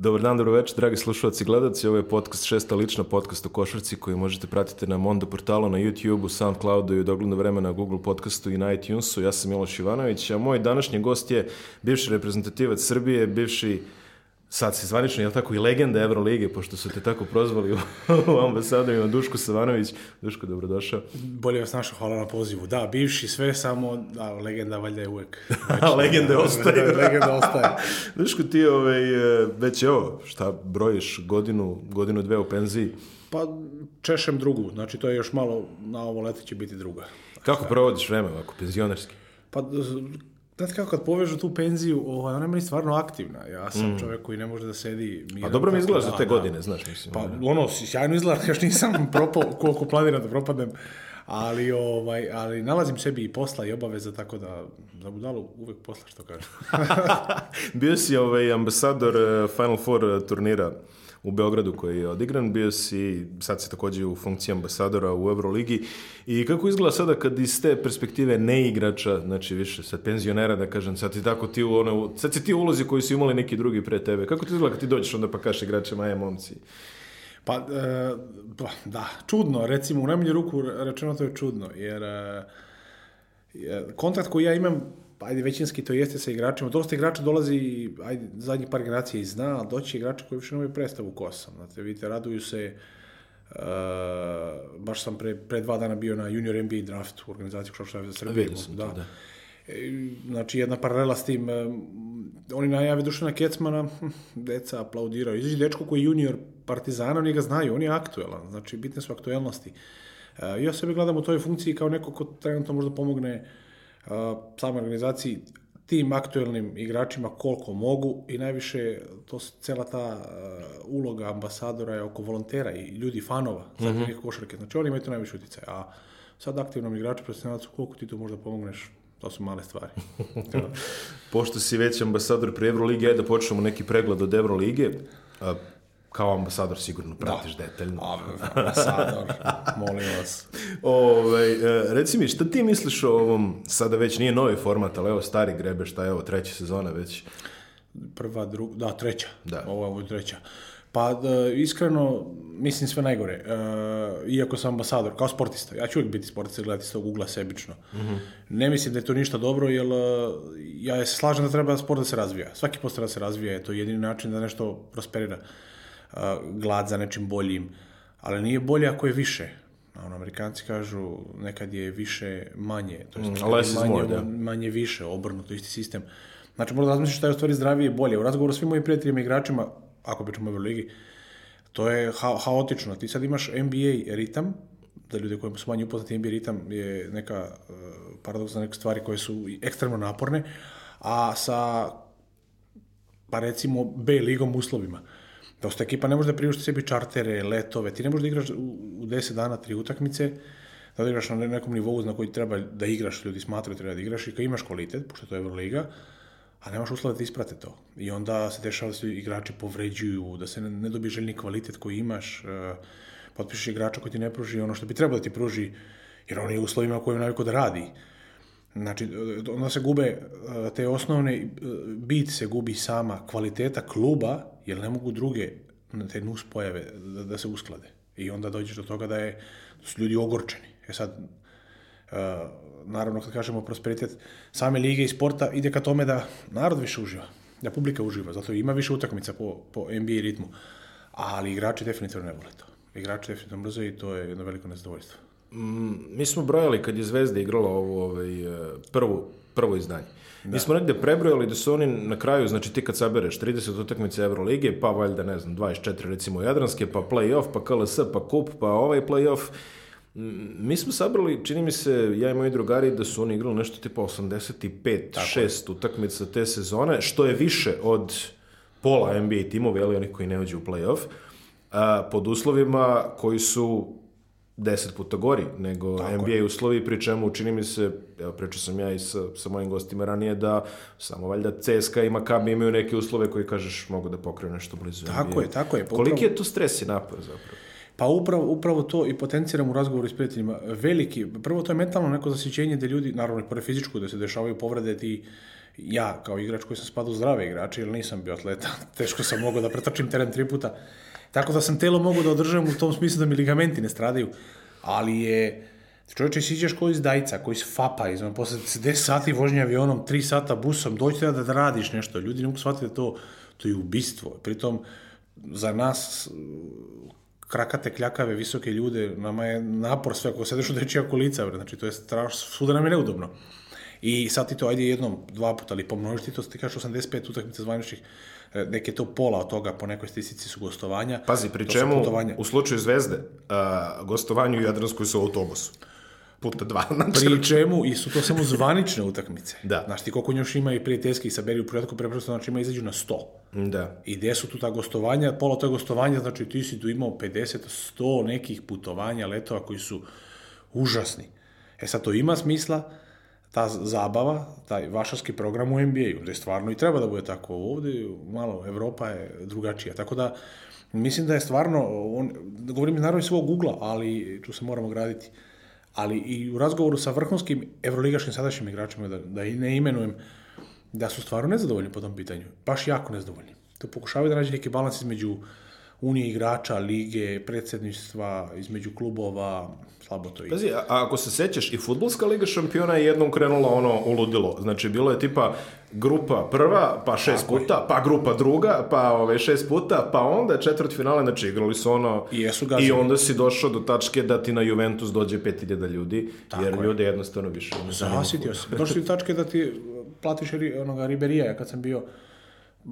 Dobar dan, dobro večer, dragi slušalci i gledalci. Ovo je podcast Šesta lična, podcast o košarci koji možete pratiti na Mondo portalu, na YouTube-u, Soundcloudu i u dogledno vreme na Google podcastu i na iTunesu. Ja sam Miloš Ivanović, a moj današnji gost je bivši reprezentativac Srbije, bivši sad si zvanično, jel tako, i legenda Evrolige, pošto su te tako prozvali u, u ambasadorima, Duško Savanović. Duško, dobrodošao. Bolje vas našao, hvala na pozivu. Da, bivši sve, samo da, legenda valjda je uvek. Već, znači, legenda da, ostaje. Da, legenda ostaje. Duško, ti ovaj, e, već evo, šta brojiš godinu, godinu dve u penziji? Pa češem drugu, znači to je još malo, na ovo leto će biti druga. Kako provodiš vreme ovako, penzionerski? Pa Znate kako, kad povežu tu penziju, ovaj, ona je meni stvarno aktivna. Ja sam mm. čovjek koji ne može da sedi miran. pa dobro mi izgledaš za te da. godine, da. znaš. Mislim, pa da. ono, sjajno izgledaš, još nisam propao koliko planiram da propadnem. Ali, ovaj, ali nalazim sebi i posla i obaveza, tako da za budalu uvek posla, što kažem. Bio si ovaj, ambasador eh, Final Four eh, turnira u Beogradu koji je odigran, bio si, sad si takođe u funkciji ambasadora u Euroligi i kako izgleda sada kad iz te perspektive ne igrača, znači više sad penzionera da kažem, sad ti tako ti u ono, sad si ti u ulozi koji su imali neki drugi pre tebe, kako ti izgleda kad ti dođeš onda pa kaš igračima, aj e, momci? Pa, e, pa, da, čudno, recimo u najmanju ruku rečeno to je čudno, jer e, kontakt koji ja imam Pa ajde većinski to jeste sa igračima. Dosta igrača dolazi, ajde, zadnjih par generacija i zna, ali doći igrača koji više nemaju predstavu ko Znate, vidite, raduju se, uh, baš sam pre, pre dva dana bio na junior NBA draft u organizaciji Košarka Saveza Srbije. Da. To, da. E, znači, jedna paralela s tim, um, oni najave Dušana Kecmana, hm, deca aplaudiraju. Izađe dečko koji je junior partizana, oni ga znaju, on je aktuelan, znači, bitne su aktuelnosti. Uh, ja sebe gledam u toj funkciji kao neko ko trenutno možda pomogne uh, samoj organizaciji, tim aktuelnim igračima koliko mogu i najviše to cela ta uloga ambasadora je oko volontera i ljudi fanova mm -hmm. za mhm. košarke. Znači oni imaju to najviše utjecaja. A sad aktivnom igraču profesionalcu koliko ti tu možda pomogneš to su male stvari. Pošto si već ambasador pre Evrolige, ajde da počnemo neki pregled od Evrolige kao ambasador sigurno pratiš da. detaljno. Da, ambasador, molim vas. Ove, ovaj, reci mi, šta ti misliš o ovom, sada već nije novi format, ali evo stari grebe, šta je ovo, treća sezona već? Prva, druga, da, treća. Da. Ovo, ovo je treća. Pa, da, iskreno, mislim sve najgore. E, iako sam ambasador, kao sportista, ja ću uvijek biti sportista gledati s tog ugla sebično. Mm -hmm. Ne mislim da je to ništa dobro, jer e, ja se slažem da treba sport da se razvija. Svaki sport da se razvija je to jedini način da nešto prosperira glad za nečim boljim, ali nije bolje ako je više. Ono, Amerikanci kažu nekad je više manje, to jest mm, manje, more, da. manje više, obrnuto, isti sistem. Znači, da razmišljaš šta je u stvari zdravije i bolje. U razgovoru svim mojim prijateljima i igračima, ako pričamo o Euroligi, to je ha haotično. Ti sad imaš NBA ritam, da ljudi koji su manje upoznati, NBA ritam je neka uh, e, paradoksa, neke stvari koje su ekstremno naporne, a sa, pa recimo, B ligom uslovima. Dosta da, ekipa ne može da priušti sebi čartere, letove, ti ne možeš da igraš u 10 dana tri utakmice, da igraš na nekom nivou na koji treba da igraš, ljudi smatraju da treba da igraš i kad imaš kvalitet, pošto to je Euroliga, a nemaš uslova da isprate to. I onda se dešava da se igrači povređuju, da se ne, ne dobije željni kvalitet koji imaš, e, potpišeš igrača koji ti ne pruži ono što bi trebalo da ti pruži, jer on je u uslovima u kojima naviku da radi. Znači, onda se gube e, te osnovne, e, bit se gubi sama kvaliteta kluba jer ne mogu druge na te nus pojave da, da se usklade. I onda dođeš do toga da, je, da su ljudi ogorčeni. E sad, Uh, naravno kad kažemo prosperitet same lige i sporta ide ka tome da narod više uživa, da publika uživa, zato ima više utakmica po, po NBA ritmu, ali igrači definitivno ne vole to. Igrači definitivno mrze i to je jedno veliko nezadovoljstvo. Mm, mi smo brojali kad je Zvezda igrala ovo ovaj, prvo, prvo izdanje. Da. Mi smo negde prebrojali da su oni na kraju, znači ti kad sabereš 30 utakmice Evrolige, pa valjda ne znam, 24 recimo Jadranske, pa play-off, pa KLS, pa kup, pa ovaj play-off, Mi smo sabrali, čini mi se, ja i moji drugari, da su oni igrali nešto tipa 85-6 utakmica te sezone, što je više od pola NBA timova, ali oni koji ne uđu u play-off, pod uslovima koji su deset puta gori nego Tako NBA je. uslovi, pri čemu čini mi se, evo pričao sam ja i sa, sa mojim gostima ranije, da samo valjda CSKA i Makabi imaju neke uslove koji kažeš mogu da pokriju nešto blizu Tako NBA. je, tako je. Pa Koliki je to stres i napor zapravo? Pa upravo, upravo to i potenciram u razgovoru s prijateljima. Veliki, prvo to je mentalno neko zasićenje da ljudi, naravno i pored fizičko da se dešavaju povrede ti ja kao igrač koji sam spadao zdrave igrače, jer nisam bio atleta, teško sam mogao da pretrčim teren tri puta, Tako da sam telo mogu da održavam u tom smislu da mi ligamenti ne stradaju. Ali je... Čovječe, siđeš koji iz Dajca, koji iz Fapa, iz posle 10 sati vožnje avionom, 3 sata busom, doći da, da radiš nešto. Ljudi ne mogu shvatiti da to, to je ubistvo. Pritom, za nas, krakate, kljakave, visoke ljude, nama je napor sve, ako sedeš u dečija kolica, znači to je strašno, svuda nam je neudobno. I sad ti to, ajde jednom, dva puta, ali pomnožiš ti to, ti kažeš 85 utakmica zvaničnih, E, nek je to pola od toga po nekoj stisici su gostovanja. Pazi, pri čemu u slučaju Zvezde, uh, e, gostovanju u Jadranskoj su u autobusu puta dva. Znači... Pri čemu i su to samo zvanične utakmice. da. Znaš ti koliko još ima i prijateljskih saberi u prijateljku preprosto, znači ima izađu na 100. Da. I gde su tu ta gostovanja, pola to gostovanja, znači ti si tu imao 50, 100 nekih putovanja, letova koji su užasni. E sad to ima smisla, ta zabava, taj vašarski program u NBA-u, gde stvarno i treba da bude tako ovde, malo Evropa je drugačija, tako da mislim da je stvarno, on, govorim naravno iz svog ugla, ali tu se moramo graditi, ali i u razgovoru sa vrhunskim evroligaškim sadašnjim igračima, da, da i ne imenujem, da su stvarno nezadovoljni po tom pitanju, baš jako nezadovoljni. To pokušavaju da nađe neki balans između unije igrača, lige, predsedništva, između klubova, slabo to ide. Pazi, a, ako se sećaš, i futbolska liga šampiona je jednom krenula ono uludilo. Znači, bilo je tipa grupa prva, pa šest Tako puta, je. pa grupa druga, pa ove šest puta, pa onda četvrt finale, znači igrali su ono... I, jesu I onda si došao do tačke da ti na Juventus dođe 5000 ljudi, Tako jer je. ljude jednostavno više... Zasitio sam. Došli do tačke da ti platiš onoga Riberija, kad sam bio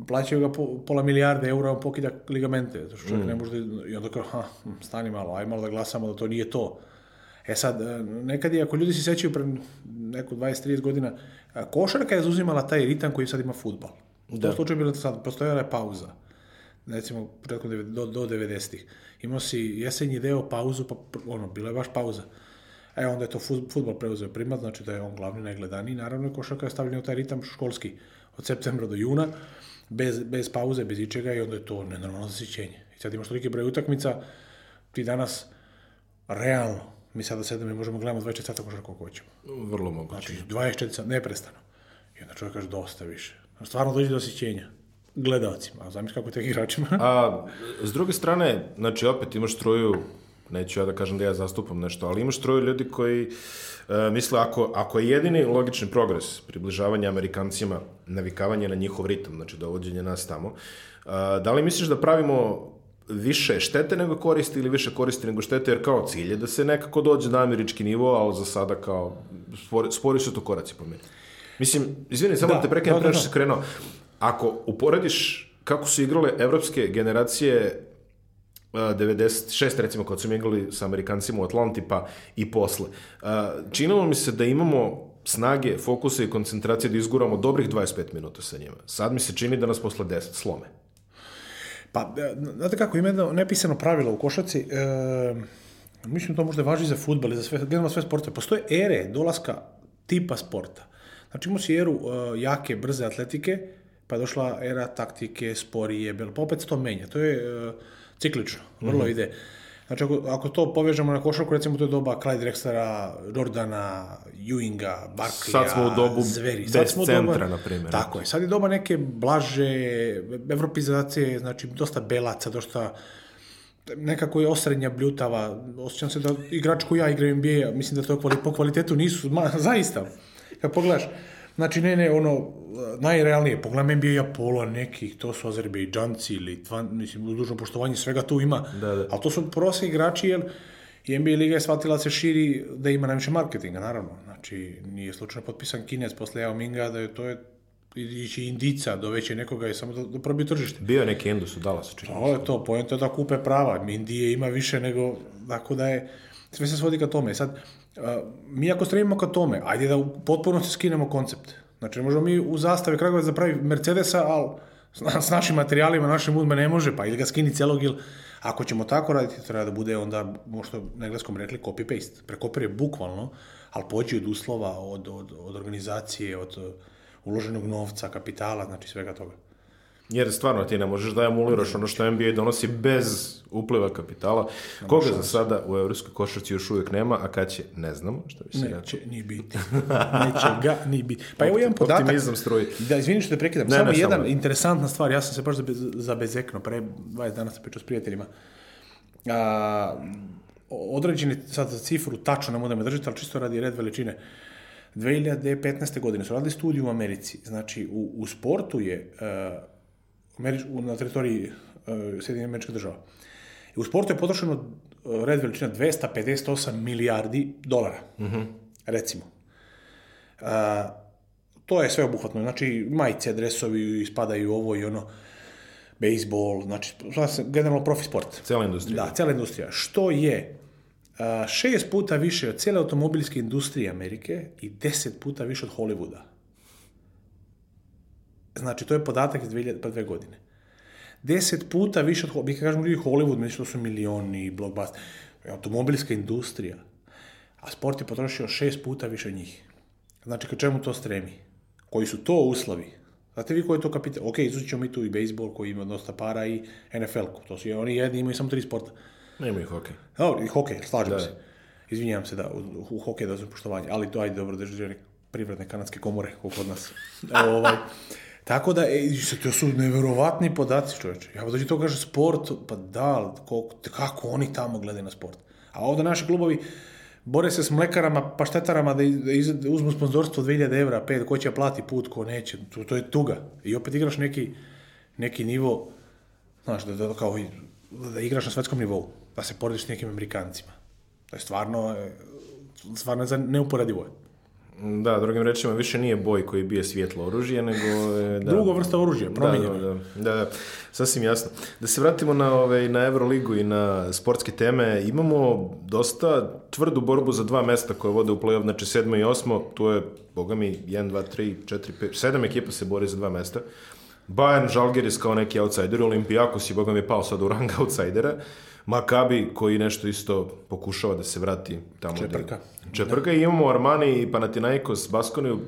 plaćaju ga po, pola milijarde eura, on pokida ligamente, zato što čovjek mm. ne može da, i onda kao, ha, stani malo, aj malo da glasamo da to nije to. E sad, e, nekad je, ako ljudi se sećaju pre neko 20-30 godina, e, košarka je zauzimala taj ritam koji sad ima futbal. U tom da. slučaju je sad, postojala je pauza. Recimo, preko do, do 90-ih. Imao si jesenji deo, pauzu, pa ono, bila je baš pauza. E, onda je to futbol preuzeo primat, znači da je on glavni najgledaniji. Naravno, košarka je stavljena u taj ritam školski od septembra do juna, bez, bez pauze, bez ičega i onda je to nenormalno zasićenje. I sad imaš toliki broj utakmica, ti danas realno mi sada sedemo i možemo gledamo 24 sata košarku koliko hoćemo. Vrlo moguće. Znači, 24 sata, neprestano. I onda čovjek kaže, dosta više. Stvarno dođe do osjećenja gledalcima, a zamisli kako tek igračima. a, s druge strane, znači opet imaš struju, neću ja da kažem da ja zastupam nešto, ali imaš struju ljudi koji e, misle ako, ako je jedini logični progres približavanje Amerikancima, navikavanje na njihov ritam, znači dovođenje nas tamo, a, e, da li misliš da pravimo više štete nego koristi ili više koristi nego štete, jer kao cilje da se nekako dođe na američki nivo, ali za sada kao spori, spori su to koraci po meni. Mislim, izvini, samo da, te prekrenem da, da, da. se krenuo. Ako uporediš kako su igrale evropske generacije 96 e, recimo kad su mi igrali sa Amerikancima u Atlanti pa i posle. E, činilo mi se da imamo snage, fokusa i koncentracije da izguramo dobrih 25 minuta sa njima. Sad mi se čini da nas posle 10 slome. Pa, e, znate kako, ima jedno nepisano pravilo u košaci, e, mislim to možda važi za futbal i za sve, generalno sve sporte, postoje ere dolaska tipa sporta. Znači imao si eru e, jake, brze atletike, pa je došla era taktike, sporije, pa opet se to menja, to je e, ciklično, vrlo mm -hmm. ide. Znači, ako, ako to povežemo na košarku, recimo to je doba Clyde Drexlera, Jordana, Ewinga, Barklija, Sad smo u dobu Zveri. Sad smo centra, doba, na primjer. Tako je. Sad je doba neke blaže evropizacije, znači dosta belaca, dosta nekako je osrednja bljutava. Osjećam se da igrač koji ja igram NBA, mislim da to po kvalitetu nisu, ma, zaista. Kad pogledaš, Znači, ne, ne, ono, najrealnije, pogledam NBA Apollo, nekih, to su Azerbejdžanci ili, tvan, mislim, dužno poštovanje, svega tu ima, da, da. ali to su prosti igrači, jer i NBA Liga je shvatila da se širi, da ima najviše marketinga, naravno. Znači, nije slučajno potpisan Kinec posle Yao Minga, da je to je ići indica do nekoga i samo da, da probije tržište. Bio je neki Endus u Dallasu, čini. To je to, pojento je da kupe prava. Indije ima više nego, tako da je, sve se svodi ka tome. Sad, mi ako stremimo ka tome, ajde da potpuno se skinemo koncept. Znači, možemo mi u zastavi Kragovac da pravi Mercedesa, ali s, našim materijalima, našim udme ne može, pa ili ga skini celog ili... Ako ćemo tako raditi, treba da bude onda, možda na engleskom rekli, copy-paste. Prekopir je bukvalno, ali pođi od uslova, od, od, od organizacije, od uh, uloženog novca, kapitala, znači svega toga. Jer stvarno ti ne možeš da emuliraš ono što NBA donosi bez upliva kapitala. Koga za sada u evropskoj košarci još uvijek nema, a kad će, ne znamo. Što bi se Neće ni biti. Neće ga ni biti. Pa evo jedan podatak. Optimizam struji. Da, izvini što te prekidam. Ne, samo ne, jedan samo. Da. interesantna stvar. Ja sam se baš zabezekno. Pre 20 dana sam pričao s prijateljima. A, određeni sad za cifru, tačno ne moram da držati, ali čisto radi red veličine. 2015. godine su radili studiju u Americi. Znači, u, u sportu je uh, Američ, na teritoriji uh, e, Sjedinjenih američkih država. I u sportu je potrošeno uh, red veličina 258 milijardi dolara, mm-hmm. recimo. Uh, to je sve obuhvatno, znači majice, dresovi, spadaju ovo i ono, bejsbol, znači generalno profi sport. Cela industrija. Da, cela industrija. Što je šest puta više od cijele automobilske industrije Amerike i deset puta više od Hollywooda. Znači, to je podatak iz 2000, pa dve godine. Deset puta više od, mi kažemo ljudi Hollywood, mislim da su milioni, i blockbuster, e, automobilska industrija, a sport je potrošio šest puta više od njih. Znači, ka čemu to stremi? Koji su to uslovi? Znate vi koji je to kapital? Ok, izuzit ćemo mi tu i bejsbol koji ima dosta para i NFL. -ku. To su oni jedni imaju samo tri sporta. Nema i hokej. Dobro, i hokej, slažem da. se. Izvinjavam se da, u, u hokej da su poštovanje, ali to ajde dobro drži privredne kanadske komore, koliko od nas. Evo, ovaj, Tako da, e, to su neverovatni podaci, čoveče. Ja dođe to kaže sport, pa da, koliko, kako oni tamo gledaju na sport. A ovde naši klubovi bore se s mlekarama, paštetarama da, da, da uzmu sponzorstvo 2000 evra, 5, ko će plati put, ko neće. To, to je tuga. I opet igraš neki, neki nivo, znaš, da, da, kao, da igraš na svetskom nivou, da se porediš s nekim Amerikancima. To je stvarno, e, stvarno neuporedivo je. Da, drugim rečima, više nije boj koji bije svjetlo oružje, nego... E, da. Druga vrsta oružja, da, promijenjeno. Da, da, da, da, sasvim jasno. Da se vratimo na, ove, ovaj, na Euroligu i na sportske teme. Imamo dosta tvrdu borbu za dva mesta koje vode u play-off, znači sedmo i osmo. Tu je, boga mi, 1, 2, 3, 4, 5, sedam ekipa se bori za dva mesta. Bayern, Žalgiris kao neki outsider, Olimpijakos i boga mi pao sad u rang outsidera. Makabi koji nešto isto pokušava da se vrati tamo. Čeprka. Gdje... Čeprka i da. imamo Armani i Panathinaikos, Baskoniju,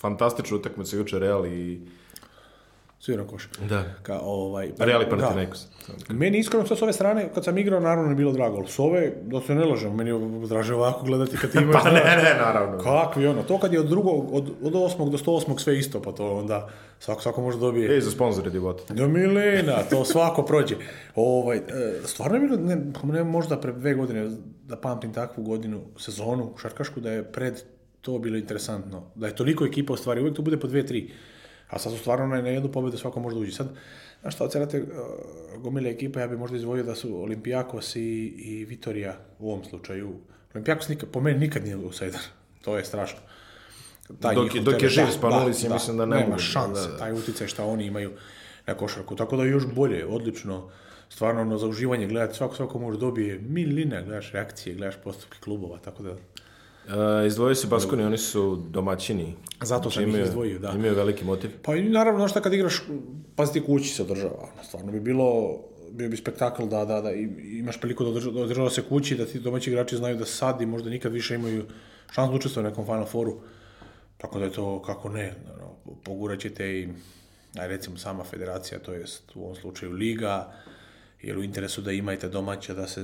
fantastičnu utakmicu juče Real i svira koš. Da. Ka, ovaj, pa, Real da. Panathinaikos. Meni iskreno sa ove strane, kad sam igrao, naravno je bilo drago, ali s ove, da se ne lažem, meni je draže ovako gledati kad ti imaš... pa ne, ne, naravno. Kakvi ono, to kad je od drugog, od, od osmog do sto osmog sve isto, pa to onda svako, svako može dobije... Ej, za sponzore je divot. Da milena, to svako prođe. Ovaj, e, stvarno je bilo, ne, ne, možda pre dve godine da pamtim takvu godinu, sezonu šarkašku, da je pred to bilo interesantno. Da je toliko ekipa u stvari, uvijek to bude po dve, tri. A sad su stvarno na jednu pobedu svako može da uđe. Sad, znaš šta, ocenate uh, gomile ekipa, ja bih možda izvojio da su Olimpijakos i, i Vitorija u ovom slučaju. Olimpijakos nikad, po meni nikad nije outsider. To je strašno. Taj dok, dok je živ Spanulis, da, da, mislim da, da ne nema mogu. šanse, da, da, da. taj uticaj šta oni imaju na košarku. Tako da još bolje, odlično, stvarno ono, za uživanje gledati, svako, svako može dobije miline, gledaš reakcije, gledaš postupke klubova, tako da Uh, izdvojio se Baskoni, oni su domaćini. Zato sam znači, imaju, ih izdvojio, da. Imaju veliki motiv. Pa i naravno, šta kad igraš, ti kući se održava. Stvarno bi bilo bio bi spektakl da, da, da imaš priliku da održava, da održava se kući, da ti domaći igrači znaju da sad i možda nikad više imaju šansu da učestvuju na nekom Final Fouru. Tako da je to, kako ne, pogurat ćete i, aj recimo, sama federacija, to jest u ovom slučaju Liga, jer u interesu da imajte domaća, da se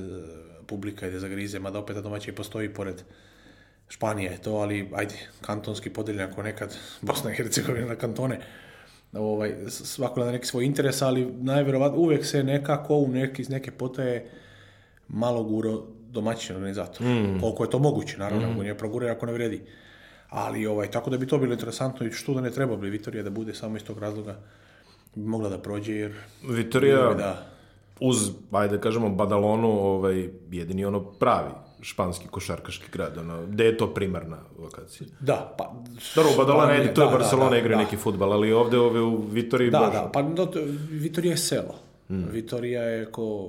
publika ide da zagrize, mada opet ta domaća i postoji pored Španija je to, ali ajde, kantonski podeljen ako nekad Bosna i Hercegovina na kantone. Ovaj, svako da neki svoj interes, ali najverovatnije uvek se nekako u neki, iz neke potaje malo guro domaćin organizator. Mm. Koliko je to moguće, naravno, mm. ako nije progure, ako ne vredi. Ali ovaj, tako da bi to bilo interesantno i što da ne treba bi Vitorija da bude samo iz tog razloga bi mogla da prođe jer... Vitorija, da... uz, ajde da kažemo, Badalonu, ovaj, jedini ono pravi španski košarkaški grad, ono, gde je to primarna lokacija. Da, pa... Dobro, Badalona, je, to je da, da, Barcelona da, igra da. neki futbal, ali ovde ove u Vitoriji... Da, Božu. da, pa no, Vitorija je selo. Mm. Vitorija je ko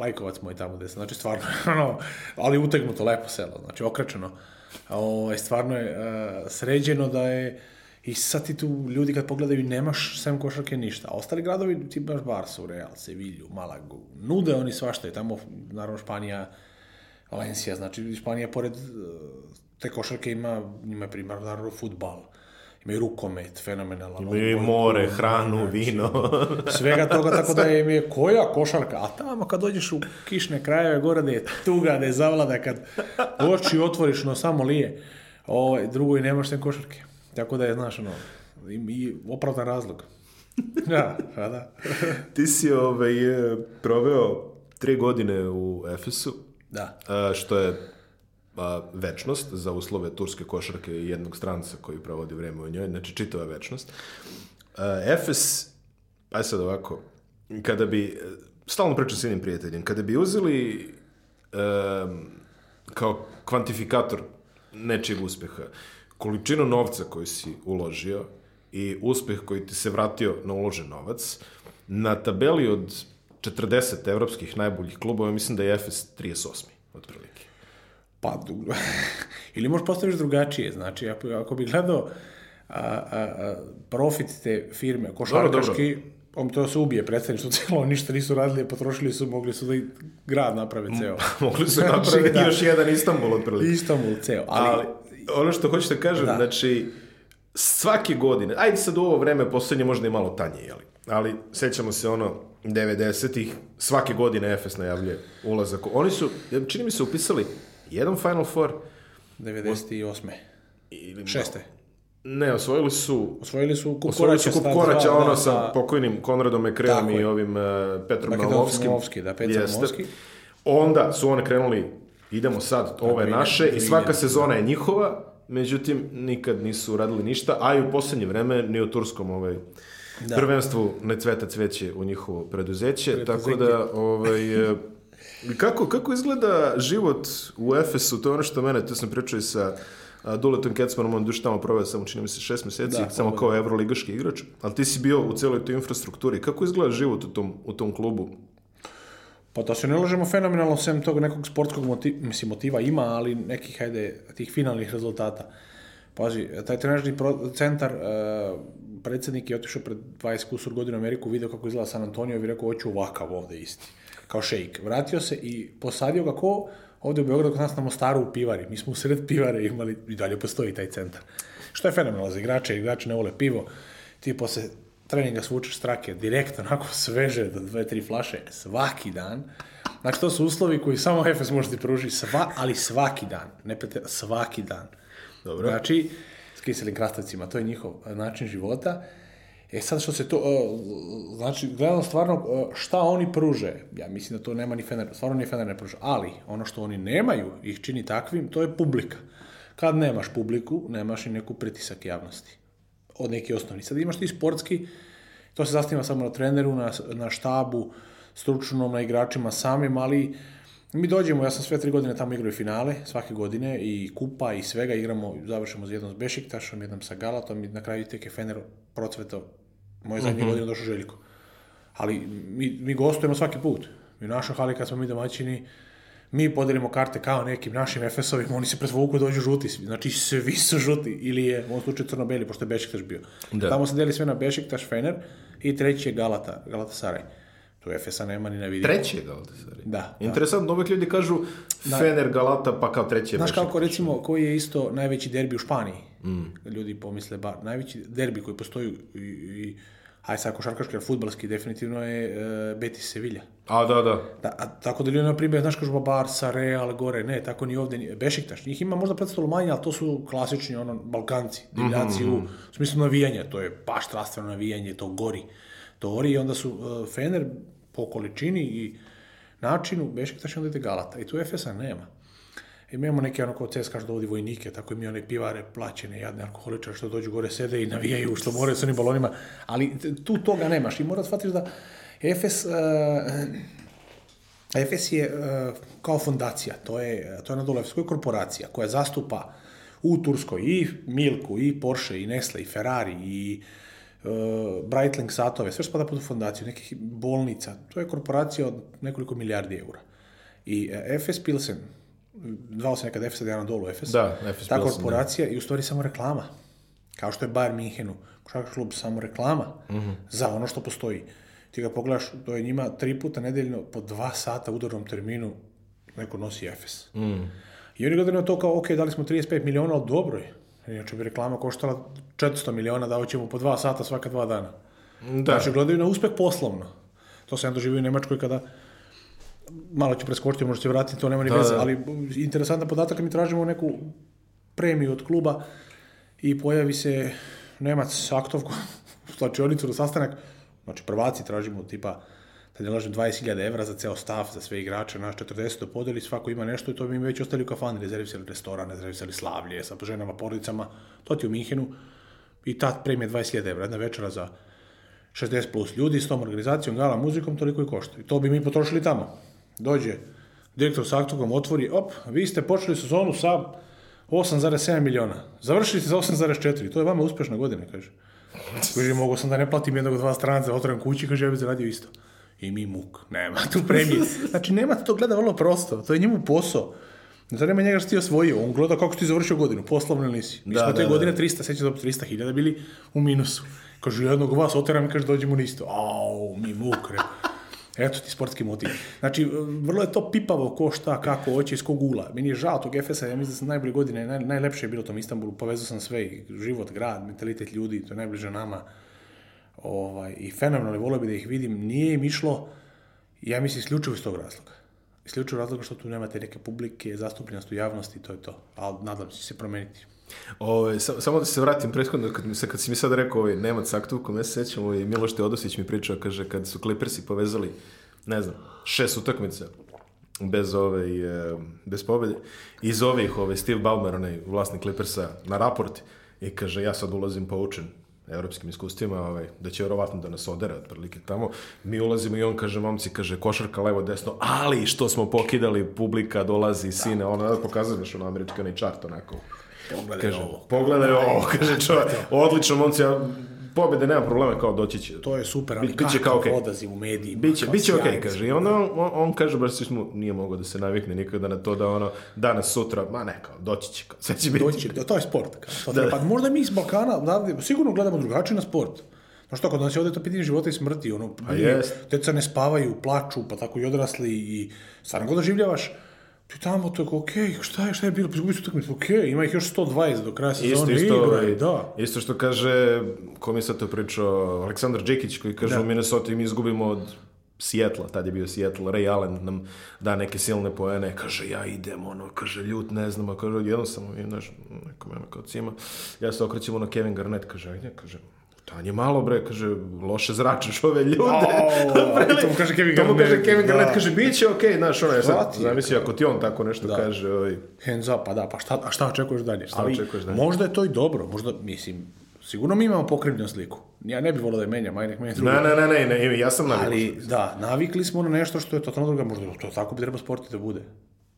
Lajkovac moj tamo gde sam, znači stvarno, ono, ali utegnuto, lepo selo, znači okračeno. O, ovaj, stvarno je uh, sređeno da je I sad ti tu ljudi kad pogledaju nemaš sem košarke ništa. Ostali gradovi, ti baš Barsu, Real, Sevilju, Malagu, nude oni svašta i tamo, naravno Španija, Valencija, znači Španija pored e, te košarke ima, njima je primarno naravno futbal. Imaju rukomet, fenomenalan. Imaju more, hranu, znači, vino. svega toga, tako da im je koja košarka. A tamo kad dođeš u kišne krajeve gore da je tuga, da je zavlada, kad oči otvoriš, no samo lije. O, ovaj, drugo i nemaš te košarke. Tako da je, znaš, ono, i i opravdan razlog. Da, pa da. Ti si ovaj, eh, proveo tri godine u Efesu, Da. E, što je večnost za uslove turske košarke i jednog stranca koji provodi vreme u njoj, znači čitava večnost. A, e, Efes, aj sad ovako, kada bi, stalno pričam s jednim prijateljem, kada bi uzeli a, e, kao kvantifikator nečijeg uspeha, količinu novca koju si uložio i uspeh koji ti se vratio na uložen novac, na tabeli od 40 evropskih najboljih klubova, mislim da je Efes 38. otprilike. Pa, ili možeš postaviš drugačije, znači, ako bi gledao a, a, a, profit te firme, košarkaški, on to se ubije predstavništvo celo, ništa nisu radili, potrošili su, mogli su da i grad naprave ceo. mogli su napraviti da. još jedan Istanbul otprilike. Istanbul ceo. Ali, ali ono što hoćete da kažem, da. znači, svake godine, ajde sad u ovo vreme, poslednje možda i malo tanje, jeli? ali sećamo se ono, 90-ih svake godine Efes najavljuje ulazak. Oni su, čini mi se, upisali jedan Final Four. 98. Ili Šeste. Ne, osvojili su... Osvojili su Kup osvojili Koraća. Su Koraća, da, ono da, sa da. pokojnim Konradom Mekreom i ovim uh, Petrom Makedon, Malmovskim. Malmovski, da, Petar Malovski. Onda su one krenuli, idemo sad, ove Vinja, naše, i svaka Vinja, sezona je njihova, međutim, nikad nisu radili ništa, a i u posljednje vreme, ni u turskom ovaj, da. prvenstvu ne cveta cveće u njihovo preduzeće, Preduzeći. tako da ovaj, e, kako, kako izgleda život u Efesu, to je ono što mene, to sam pričao i sa Duletom Kecmanom, on duš tamo proveo samo, čini mi se, šest meseci, da, samo ovaj. kao evroligaški igrač, ali ti si bio u celoj toj infrastrukturi. Kako izgleda život u tom, u tom klubu? Pa da se ne ložemo fenomenalno, sem tog nekog sportskog motiva, mislim, motiva ima, ali nekih, hajde, tih finalnih rezultata. Pazi, taj trenažni centar, e, predsednik je otišao pred 20 kusur godina u Ameriku, video kako izgleda San Antonio i rekao, hoću ovakav ovde isti, kao šejk. Vratio se i posadio ga ko ovde u Beogradu kod nas na Mostaru u pivari. Mi smo u sred pivare imali, i dalje postoji taj centar. Što je fenomenalno za igrače, igrači ne vole pivo, ti posle treninga svučeš strake, direktno, onako sveže, do dve, tri flaše, svaki dan. Znači, to su uslovi koji samo Efes može ti da pruži, sva, ali svaki dan, ne prete, svaki dan. Dobro. Znači, kiselim krastavcima, to je njihov način života. E sad što se to, uh, znači gledano stvarno uh, šta oni pruže, ja mislim da to nema ni Fener, stvarno ni Fener ne pruža, ali ono što oni nemaju, ih čini takvim, to je publika. Kad nemaš publiku, nemaš i neku pritisak javnosti. Od neke osnovni. Sad imaš ti sportski, to se zasniva samo na treneru, na, na štabu, stručnom, na igračima samim, ali Mi dođemo, ja sam sve tri godine tamo igrao i finale, svake godine, i kupa i svega, igramo, završimo s jednom s Bešiktašom, jednom sa Galatom i na kraju tek je Fener procvetao. Moje zadnje mm-hmm. godine došao Željko. Ali mi, mi gostujemo svaki put. Mi u našoj hali kad smo mi domaćini, mi podelimo karte kao nekim našim FS-ovima, oni se pretvuku i dođu žuti. Znači svi su žuti ili je, u ovom slučaju crno-beli, pošto je Bešiktaš bio. Da. Tamo se deli sve na Bešiktaš, Fener i treći je Galata, Galata Saraj. Tu Efesa nema ni na vidiku. Treći je Galatasaray. Da, da, da. Interesantno, da. uvek ljudi kažu Fener, Galata, pa kao treći je Znaš kako, recimo, koji je isto najveći derbi u Španiji? Mm. Ljudi pomisle, ba, najveći derbi koji postoji i, i aj sad košarkaški, ali futbalski definitivno je e, Betis Sevilla. A, da, da. da a, tako da ljudi, na primjer, znaš kažu Barca, Real, gore, ne, tako ni ovde, ni, Bešiktaš, njih ima možda predstavljeno manje, ali to su klasični, ono, Balkanci, divljaci mm -hmm. u mhm. smislu navijanja, to je baš strastveno navijanje, to gori. To gori i onda su e, Fener, po količini i načinu Bešiktaš i onda ide Galata. I e, tu Efesa nema. I mi imamo neke, ono kao CSKA što dovodi da vojnike, tako i mi one pivare plaćene, jadne alkoholičare što dođu gore, sede i navijaju što more sa onim balonima, ali tu toga nemaš i moraš shvatiti da Efes, uh, Efes je uh, kao fondacija, to je, to je na Nadolevskoj korporacija koja zastupa u Turskoj i Milku, i Porsche, i Nestle, i Ferrari, i uh, Eh, Breitling satove, sve spada pod fondaciju nekih bolnica. To je korporacija od nekoliko milijardi eura. I eh, FS Pilsen, zvao se nekad FS, da na dolu FS, da, FS ta Pilsen, korporacija da. i u stvari samo reklama. Kao što je Bayern Minhenu, košarkaš klub samo reklama mm-hmm. za ono što postoji. Ti ga pogledaš, to je njima tri puta nedeljno po dva sata u udarnom terminu neko nosi FS. Mm. I oni gledaju na to kao, ok, dali smo 35 miliona, ali dobro je. Inače bi reklama koštala 400 miliona, dao ćemo po dva sata svaka dva dana. Da. Znači, gledaju na uspeh poslovno. To sam ja doživio u Nemačkoj kada malo ću preskočiti, možda ću vratiti, to nema ni da, veze, da. ali interesantan podatak mi tražimo neku premiju od kluba i pojavi se Nemac Aktovko u slačionicu na sastanak, znači prvaci tražimo tipa sad ne da lažem, 20.000 evra za ceo stav, za sve igrače, naš 40 to podeli, svako ima nešto i to bi im već ostali u kafani, rezervisali restoran, rezervisali slavlje, sa ženama, porodicama, to ti u Minhenu i ta premija 20.000 evra, jedna večera za 60 plus ljudi s tom organizacijom, gala muzikom, toliko i košta. I to bi mi potrošili tamo. Dođe direktor sa aktokom, otvori, op, vi ste počeli sezonu sa 8,7 miliona. Završili ste sa 8,4. To je vama uspešna godina, kaže. Kaže, mogu sam da ne platim jednog od dva stranca, otvorim kući, kaže, ja bih zaradio isto i mi muk, nema tu premije. Znači, nema da to gleda vrlo prosto, to je njemu posao. Ne zanima njega što ti osvojio, on gleda kako ti završio godinu, poslovno nisi. Mi da, smo te da, da. godine da. 300, sećam dobro, 300 hiljada bili u minusu. Kažu, jednog vas oteram i kaže, dođemo isto. Au, mi muk, re. Eto ti sportski motiv. Znači, vrlo je to pipavo ko šta, kako, hoće, iz kog ula. Meni je žao tog Efesa, ja mislim da sam najbolje godine, naj, najlepše je bilo tom Istanbulu, povezao sam sve, život, grad, mentalitet ljudi, to je najbliže nama ovaj, i fenomenalno, volio bi da ih vidim, nije im išlo, ja mislim, isključivo iz tog razloga. Isključivo razloga što tu nemate neke publike, zastupljenost u javnosti, to je to. Ali nadam se da se promeniti. Ove, sam, samo da se vratim prethodno, kad, mi, kad si mi sad rekao ovaj, Nemac aktukom, kome se sećam, ovaj, Miloš Teodosić mi pričao, kaže, kad su Clippersi povezali, ne znam, šest utakmica, bez ove, e, bez pobede, iz ovih, ove, Steve Ballmer, onaj vlasnik Clippersa, na raport, i kaže, ja sad ulazim poučen, evropskim iskustvima, ovaj, da će verovatno da nas odere otprilike tamo. Mi ulazimo i on kaže, momci, kaže, košarka levo, desno, ali što smo pokidali, publika dolazi, da. sine, da. ono, pokazuje još ono američki čart onako. Pogledaj kaže, ovo. Pogledaj ovo, kaže čovjek. Odlično, momci, ja pobjede nema probleme, kao doći će. To je super, ali biće kao okay. odaziv u mediji. Biće, biće okej, okay, kaže. I onda on, on kaže, baš svi smo, nije mogao da se navikne nikada na to da ono, danas, sutra, ma ne, kao, doći će, kao, sve će biti. Doći će, to je sport. Kao, da, Pa možda mi iz Balkana, da, sigurno gledamo drugačije na sport. Znaš što, kod nas je ovdje to pitanje života i smrti, ono, pa deca ne spavaju, plaču, pa tako i odrasli i stvarno god doživljavaš Ti tamo to ok, šta je, šta je bilo, pa izgubili su utakmicu, ok, ima ih još 120 do kraja sezone isto, isto, igra i ovaj, da. Isto što kaže, ko mi sad to pričao, Aleksandar Đekić koji kaže da. u Minnesota mi izgubimo od Sijetla, tad je bio Sijetla, Ray Allen nam da neke silne poene, kaže ja idem, ono, kaže ljut, ne znam, a kaže jednostavno, znaš, neko me kao cima, ja se okrećem, ono, Kevin Garnett, kaže, ajde, kaže, Tanje malo, bre, kaže, loše zračeš ove ljude. Oh, Prele, to mu kaže Kevin Garnett. To mu kaže Kevin Garnett, da. kaže, bit će okej, okay, znaš, ono je sad, zamisli, da. ako ti on tako nešto da. kaže. Ovaj... Hands up, pa da, pa šta, a šta očekuješ dalje? Šta Ali, očekuješ dalje? Možda je to i dobro, možda, mislim, sigurno mi imamo pokrivljenu sliku. Ja ne bih volio da je menjam, aj nek meni druga. Ne, ne, ne, ne, ja sam navikli. Ali, da, navikli smo na nešto što je totalno druga, možda to tako bi treba sporti da bude.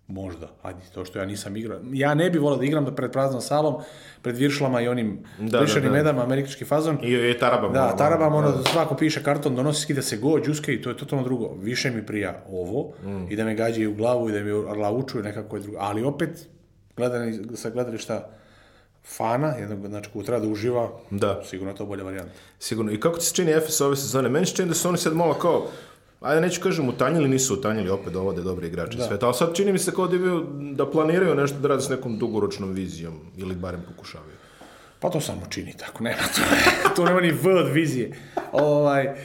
Možda, ajde, to što ja nisam igrao. Ja ne bih volio da igram da pred praznom salom, pred viršlama i onim da, da plišanim da. medama, američki fazon. I, i tarabam. Da, ono, tarabam, ono, da. svako piše karton, donosi, skida se go, džuske i to je totalno drugo. Više mi prija ovo mm. i da me gađaju u glavu i da mi laučuju nekako je drugo. Ali opet, gledani, sa gledališta fana, jednog, znači ko treba da uživa, da. sigurno je to bolja varijanta. Sigurno. I kako ti se čini FS ove sezone? Meni se čini da su oni sad malo kao ajde neću kažem utanjili, nisu utanjili, opet dovode dobri igrači da. sveta, ali sad čini mi se kao da, imaju, da planiraju nešto da rade s nekom dugoročnom vizijom, ili barem pokušavaju. Pa to samo čini tako, nema to, to nema ni V od vizije. Ovaj,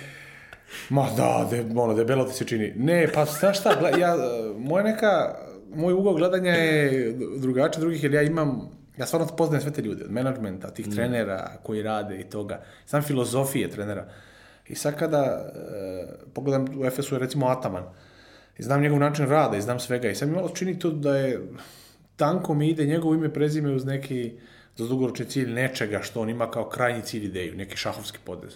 ma da, de, ono, debelo ti se čini. Ne, pa znaš šta, gled, ja, moja neka, moj ugao gledanja je drugačiji drugih, jer ja imam ja stvarno poznajem sve te ljude, od menadžmenta, tih mm. trenera koji rade i toga, sam filozofije trenera. I sad kada e, pogledam u Efesu recimo Ataman, i znam njegov način rada i znam svega i sad mi malo čini to da je tanko mi ide njegovo ime prezime uz neki za dugoročni cilj nečega što on ima kao krajnji cilj ideju, neki šahovski podez.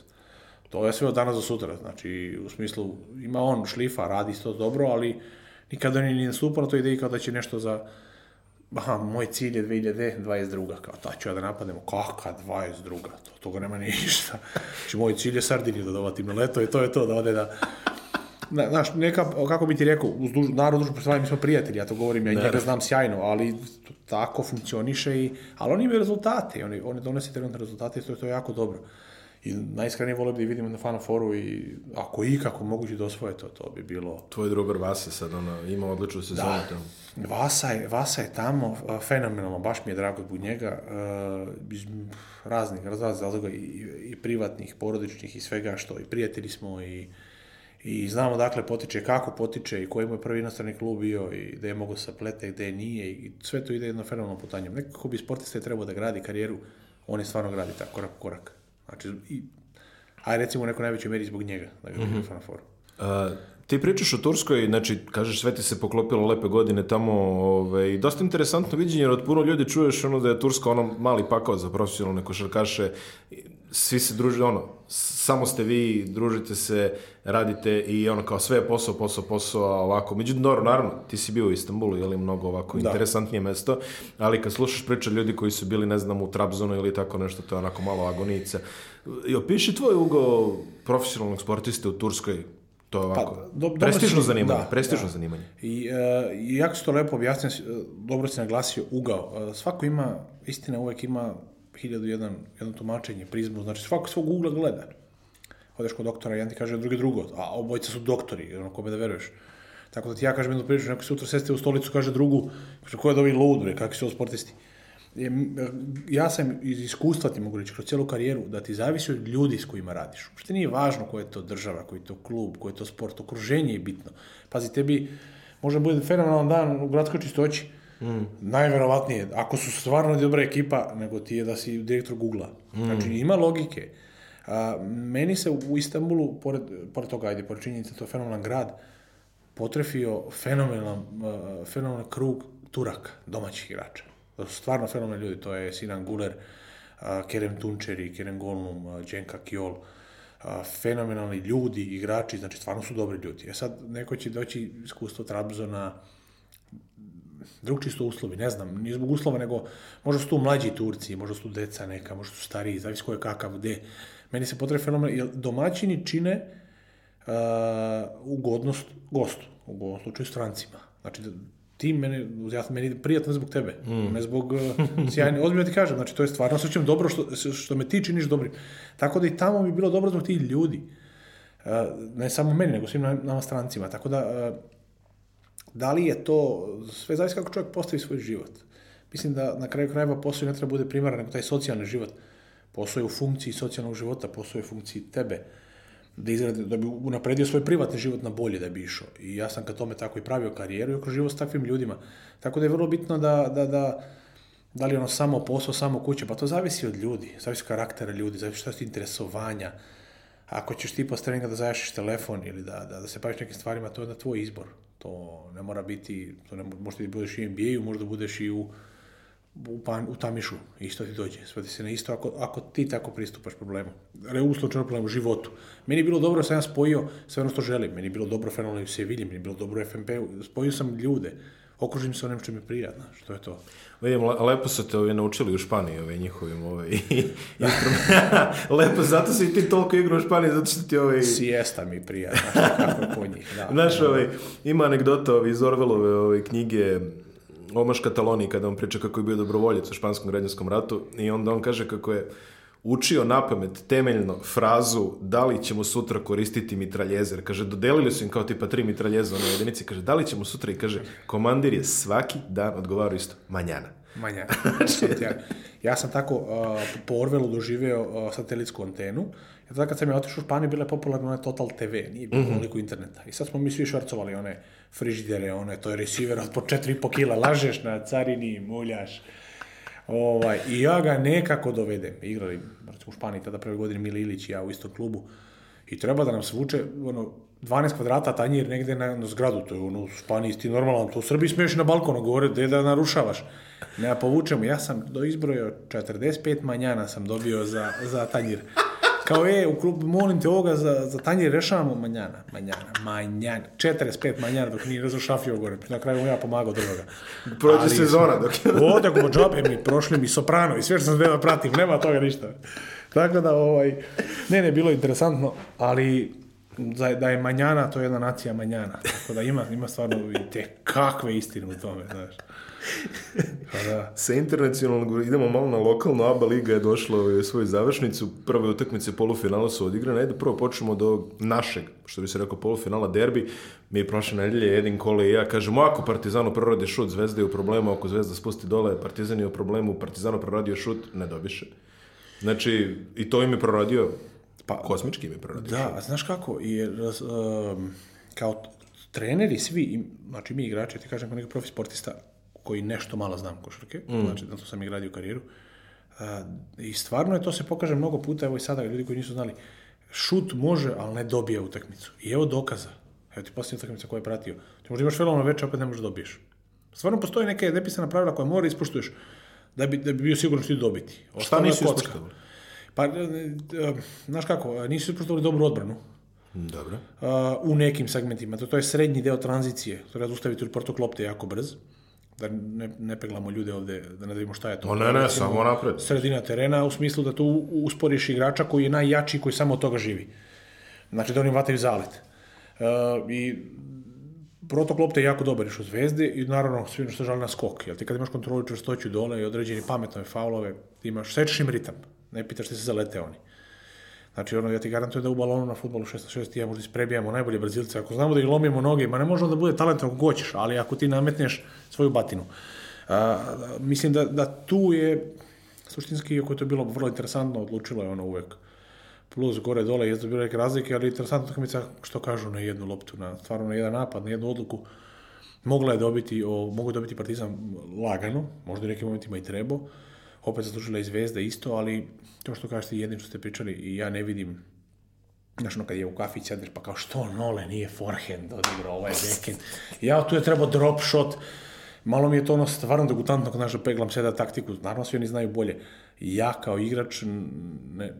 To je sve od danas do sutra, znači u smislu ima on šlifa, radi to dobro, ali nikada on nije nastupao na toj ideji kao da će nešto za aha, moj cilj je 2022. Kao, ta ću ja da napadnemo, kaka 22. To, toga nema ništa. Znači, moj cilj je Sardiniju da dovatim na leto i to je to, da ode da... Na, znaš, neka, kako bi ti rekao, uz duž, narod dužno poštovanje, mi smo prijatelji, ja to govorim, ja da. njega da. znam sjajno, ali to, tako funkcioniše i... Ali oni imaju rezultate, oni, oni donose trenutne rezultate i to je to jako dobro. I najiskrenije volio bi da vidimo na Final Fouru i ako ikako moguće da osvoje to, to bi bilo... Tvoj drugar Vasa sad, ona, ima odličnu da. sezonu da. tamo. Vasa je, Vasa je tamo fenomenalno, baš mi je drago zbog njega, iz raznih razloga i, i privatnih, porodičnih i svega što, i prijatelji smo i i znamo dakle potiče, kako potiče i koji mu je prvi inostrani klub bio i da je mogo sa plete, gde nije i sve to ide jedno fenomenalno putanje. Nekako bi sportista je trebao da gradi karijeru, on je stvarno gradi tako korak po korak. Znači, i, a recimo u nekoj najvećoj meri zbog njega, da ga mm -hmm. na foru. A, ti pričaš o Turskoj, znači, kažeš, sve ti se poklopilo lepe godine tamo, ovaj, dosta interesantno viđenje, jer od puno ljudi čuješ ono da je Turska ono mali pakao za profesionalne košarkaše, svi se druže, ono, samo ste vi, družite se, radite i ono kao sve je posao, posao, posao, ovako. Međutim, dobro, naravno, ti si bio u Istanbulu, je li mnogo ovako da. interesantnije mesto, ali kad slušaš priče ljudi koji su bili, ne znam, u Trabzonu ili tako nešto, to je onako malo agonica. I opiši tvoj ugo profesionalnog sportiste u Turskoj, to je ovako. Pa, do, prestižno si, zanimanje, da, prestižno da. zanimanje. I uh, jako si to lepo objasnio, dobro si naglasio ugao. Uh, svako ima, istina uvek ima hiljadu jedan, jedno tumačenje, prizmu, znači svako svog ugla gleda. Odeš kod doktora, jedan ti kaže drugi drugo, a obojica su doktori, ono kome da veruješ. Tako da ti ja kažem jednu priču, neko se sutra seste u stolicu, kaže drugu, kaže ko je dobi lud, bre, kakvi su ovo sportisti. Ja sam iz iskustva ti mogu reći, kroz celu karijeru, da ti zavisi od ljudi s kojima radiš. Uopšte nije važno koja je to država, koji je to klub, koji je to sport, okruženje je bitno. Pazi, tebi može da bude fenomenalan dan u gradskoj čistoći, Mm. Najverovatnije, ako su stvarno dobra ekipa, nego ti je da si direktor Google-a. Mm. Znači, ima logike. A, meni se u Istanbulu, pored, pored toga, ajde, pored činjenice, da to je fenomenalan grad, potrefio fenomenalan, uh, fenomenalan krug Turaka, domaćih igrača. To su stvarno fenomenalni ljudi, to je Sinan Guler, uh, Kerem Tunčeri, Kerem Golnum, uh, Dženka Kiol, uh, fenomenalni ljudi, igrači, znači stvarno su dobri ljudi. E sad, neko će doći iskustvo Trabzona, drugčiji su uslovi, ne znam, nije zbog uslova, nego možda su tu mlađi Turci, možda su tu deca neka, možda su stariji, zavisi ko je kakav, gde. Meni se potrebe fenomen, jer domaćini čine uh, ugodnost gostu, u ovom slučaju strancima. Znači, ti meni, ja, meni prijatno zbog tebe, mm. ne zbog uh, sjajne, ozbiljno ti kažem, znači to je stvarno, osjećam dobro što, što me ti činiš dobrim. Tako da i tamo mi bi bilo dobro zbog ti ljudi, uh, ne samo meni, nego svim nama strancima, tako da uh, Da li je to, sve zavisi kako čovjek postavi svoj život. Mislim da na kraju krajeva posao ne treba bude primaran, nego taj socijalni život. Posao je u funkciji socijalnog života, posao je u funkciji tebe. Da, izradi, da bi unapredio svoj privatni život na bolje da bi išao. I ja sam ka tome tako i pravio karijeru i okruživao s takvim ljudima. Tako da je vrlo bitno da, da, da, da li ono samo posao, samo kuća, pa to zavisi od ljudi, zavisi od karaktera ljudi, zavisi šta su interesovanja. Ako ćeš ti po treninga da zajašiš telefon ili da, da, da se paviš nekim stvarima, to je onda tvoj izbor. To ne mora biti, to ne, možda ti budeš i NBA-u, možda budeš i u, u, pan, u tamišu. Isto ti dođe, svati se na isto ako, ako ti tako pristupaš problemu. Ne u slučajno problemu, životu. Meni je bilo dobro, da sam ja spojio sve ono što želim. Meni je bilo dobro fenomenalno u Sevilji, meni je bilo dobro u FNP, spojio sam ljude okružim se onim što mi prija, znaš, što je to. Vidim, lepo su te ovi naučili u Španiji, ove njihovim, ove, lepo, zato si ti toliko igra u Španiji, zato što ti ove... Siesta mi prija, znaš, kako po njih, da. Znaš, ove, ima anegdota ovi iz Orvelove ove knjige, Omaš Kataloniji, kada on priča kako je bio dobrovoljac u Španskom građanskom ratu i onda on kaže kako je učio napamet temeljno frazu da li ćemo sutra koristiti mitraljezer. Kaže, dodelili su im kao tipa tri mitraljeza na jedinici. Kaže, da li ćemo sutra i kaže, komandir je svaki dan odgovarao isto, manjana. Manja. ja, ja sam tako uh, po Orvelu doživeo uh, satelitsku antenu. Ja tada kad sam ja otišao u Španiju, bila je popularna ona Total TV, nije bilo mm -hmm. interneta. I sad smo mi svi švercovali one frižidere, one, to je receiver od po 4,5 kila, lažeš na carini, muljaš. Ovaj, I ja ga nekako dovedem. Igrali, recimo u Španiji, tada prve godine Mili Ilić i ja u istom klubu. I treba da nam svuče, ono, 12 kvadrata tanjir negde na, na zgradu, to je ono u Španiji isti normalno, to u Srbiji smiješ na balkonu, govore da da narušavaš. Ne, povučemo, ja sam do izbroja 45 manjana sam dobio za, za tanjir. Kao, je u klubu, molim te ovoga za, za tanjir, rešavamo manjana, manjana, manjana, 45 manjana dok nije razošafio gore. Na kraju ja pomagao drugoga. Prođe Ali, sezona dok je... Ovdje ako džabe mi prošli mi soprano i sve što sam da pratim, nema toga ništa. Tako da, ovaj, ne, ne, bilo je interesantno, ali za, da je manjana, to je jedna nacija manjana. Tako da ima, ima stvarno i te kakve istine u tome, znaš. Pa da. Sa internacionalnog, idemo malo na lokalno, ABA Liga je došla u svoju završnicu, prve utakmice polufinala su odigrane, ajde prvo počnemo do našeg, što bi se rekao polufinala derbi, mi je prošle nedelje Edin Kole i ja kažemo, ako Partizano proradi šut, Zvezda je u problemu, ako Zvezda spusti dole, Partizan je u problemu, Partizanu proradio šut, ne dobiše. Znači, i to im je proradio, pa, kosmički im je proradio da, šut. Da, znaš kako, jer, um, kao treneri svi, znači mi igrači, ti kažem kao neki profi sportista, koji nešto malo znam košarke, mm. znači da sam i gradio karijeru. E, I stvarno je to se pokaže mnogo puta, evo i sada ljudi koji nisu znali, šut može, ali ne dobije utakmicu. I evo dokaza. Evo ti posljednja utakmica koja je pratio. Ti možda imaš velovno veče, opet ne možeš da dobiješ. Stvarno postoje neke nepisana pravila koja mora ispoštuješ da bi, da bi bio sigurno što ti dobiti. Ostalo Šta nisu ispoštovali? Pa, e, e, znaš kako, nisu ispoštovali dobru odbranu. Dobro. Uh, u nekim segmentima. To, to je srednji deo tranzicije. To je zaustaviti u protoklopte jako brz da ne, ne peglamo ljude ovde, da ne da vidimo šta je to. No, ne, ne, da samo napred. Sredina terena, u smislu da tu usporiš igrača koji je najjači, koji samo od toga živi. Znači da oni vataju zalet. E, I protok lopte je jako dobar još u zvezde i naravno svi što žali na skok. Jel ti kad imaš kontrolu čvrstoću dole i određeni pametne faulove, imaš, sečeš ritam. Ne pitaš ti se zalete oni. Znači, ono, ja ti garantujem da u balonu na futbolu 66 6 ja možda isprebijamo najbolje Brazilce. Ako znamo da ih lomimo noge, ma ne možemo da bude talent ako goćeš, ali ako ti nametneš svoju batinu. A, mislim da, da tu je, suštinski, iako je to bilo vrlo interesantno, odlučilo je ono uvek plus gore dole, jesu bilo neke razlike, ali interesantna utakmica što kažu na jednu loptu, na stvarno na jedan napad, na jednu odluku. Mogla je dobiti, o, mogu dobiti Partizan lagano, možda u nekim momentima i trebao opet zaslužila da i Zvezda isto, ali to što kažete jednim što ste pričali i ja ne vidim Znaš, ono kad je u kafić sediš, pa kao što Nole nije forehand odigrao ovaj backhand. Ja tu je trebao drop shot. Malo mi je to ono stvarno degutantno kad našo da peglam seda taktiku. Naravno svi oni znaju bolje. Ja kao igrač, ne,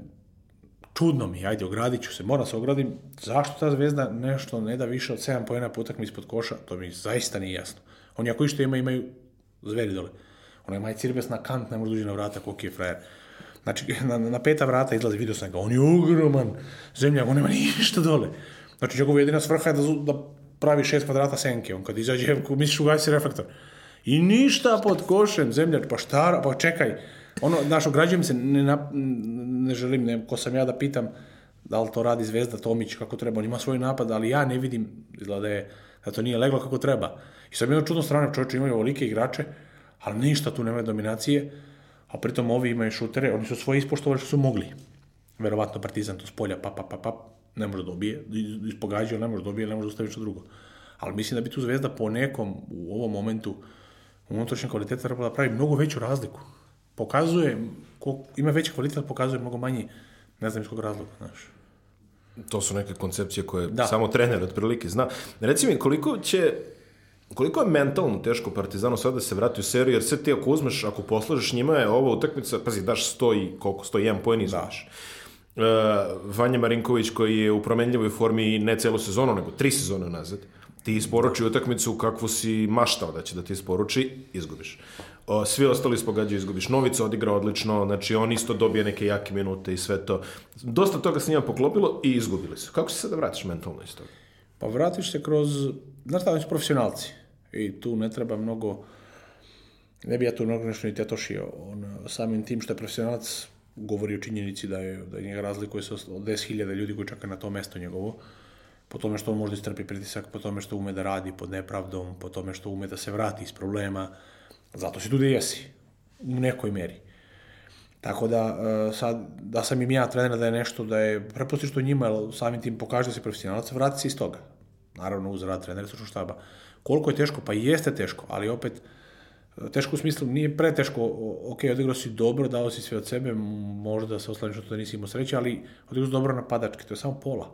čudno mi, ajde, ogradit ću se, moram da se ogradim. Zašto ta zvezda nešto ne da više od 7 pojena po utakmi ispod koša? To mi zaista nije jasno. Oni ako išto ima, imaju zveri dole. Onaj Maj Cirbes na kant ne može da uđe na vrata, koliki je frajer. Znači, na, na peta vrata izlazi, vidio sam ga, on je ogroman zemljak, on nema ništa dole. Znači, njegova jedina svrha je da, da pravi šest kvadrata senke, on kad izađe, misliš ugasi reflektor. I ništa pod košem, zemlja, pa šta, pa čekaj. Ono, znaš, ograđujem se, ne, na, ne želim, ne, ko sam ja da pitam, da li to radi Zvezda Tomić kako treba, on ima svoj napad, ali ja ne vidim, izgleda da je, da to nije leglo kako treba. I sad mi je čudno strane, čovječe imaju ovolike igrače, ali ništa tu nema dominacije, a pritom ovi imaju šutere, oni su svoje ispoštovali što su mogli. Verovatno Partizan to spolja, pa, pa, pa, pa, ne može da dobije, ispogađao, ne može da dobije, ne može da dostaviti što drugo. Ali mislim da bi tu Zvezda po nekom u ovom momentu unutrašnja kvaliteta trebala da pravi mnogo veću razliku. Pokazuje, ko, ima veći kvalitet, pokazuje mnogo manji, ne znam iz kog razloga, znaš. To su neke koncepcije koje da. samo trener otprilike zna. Reci mi, koliko će Koliko je mentalno teško Partizanu sada da se vrati u seriju, jer sve ti ako uzmeš, ako poslažeš njima je ova utakmica, pazi, daš 100 i koliko, 101 pojen da. izgubiš. Da. Uh, Vanja Marinković koji je u promenljivoj formi ne celu sezonu, nego tri sezone nazad, ti isporuči da. utakmicu kakvu si maštao da će da ti isporuči, izgubiš. O, svi ostali spogađaju, izgubiš. Novica odigra odlično, znači on isto dobije neke jake minute i sve to. Dosta toga se njima poklopilo i izgubili su. Kako se sada vratiš mentalno iz toga? Pa vratiš se kroz znaš šta, oni su profesionalci i tu ne treba mnogo, ne bi ja tu mnogo nešto ni tetošio. On, samim tim što je profesionalac govori o činjenici da je, da je njega razlikuje se od 10.000 ljudi koji čeka na to mesto njegovo, po tome što on možda istrpi pritisak, po tome što ume da radi pod nepravdom, po tome što ume da se vrati iz problema, zato si tu da jesi, u nekoj meri. Tako da, e, sad, da sam im ja trener da je nešto, da je, prepusti to njima, samim tim pokaže da si profesionalac, vrati se iz toga naravno uz rad trenera stručnog štaba. Koliko je teško? Pa jeste teško, ali opet teško u smislu, nije preteško, ok, odigrao si dobro, dao si sve od sebe, možda se oslaniš na to da nisi imao sreće, ali odigrao si dobro napadački, to je samo pola.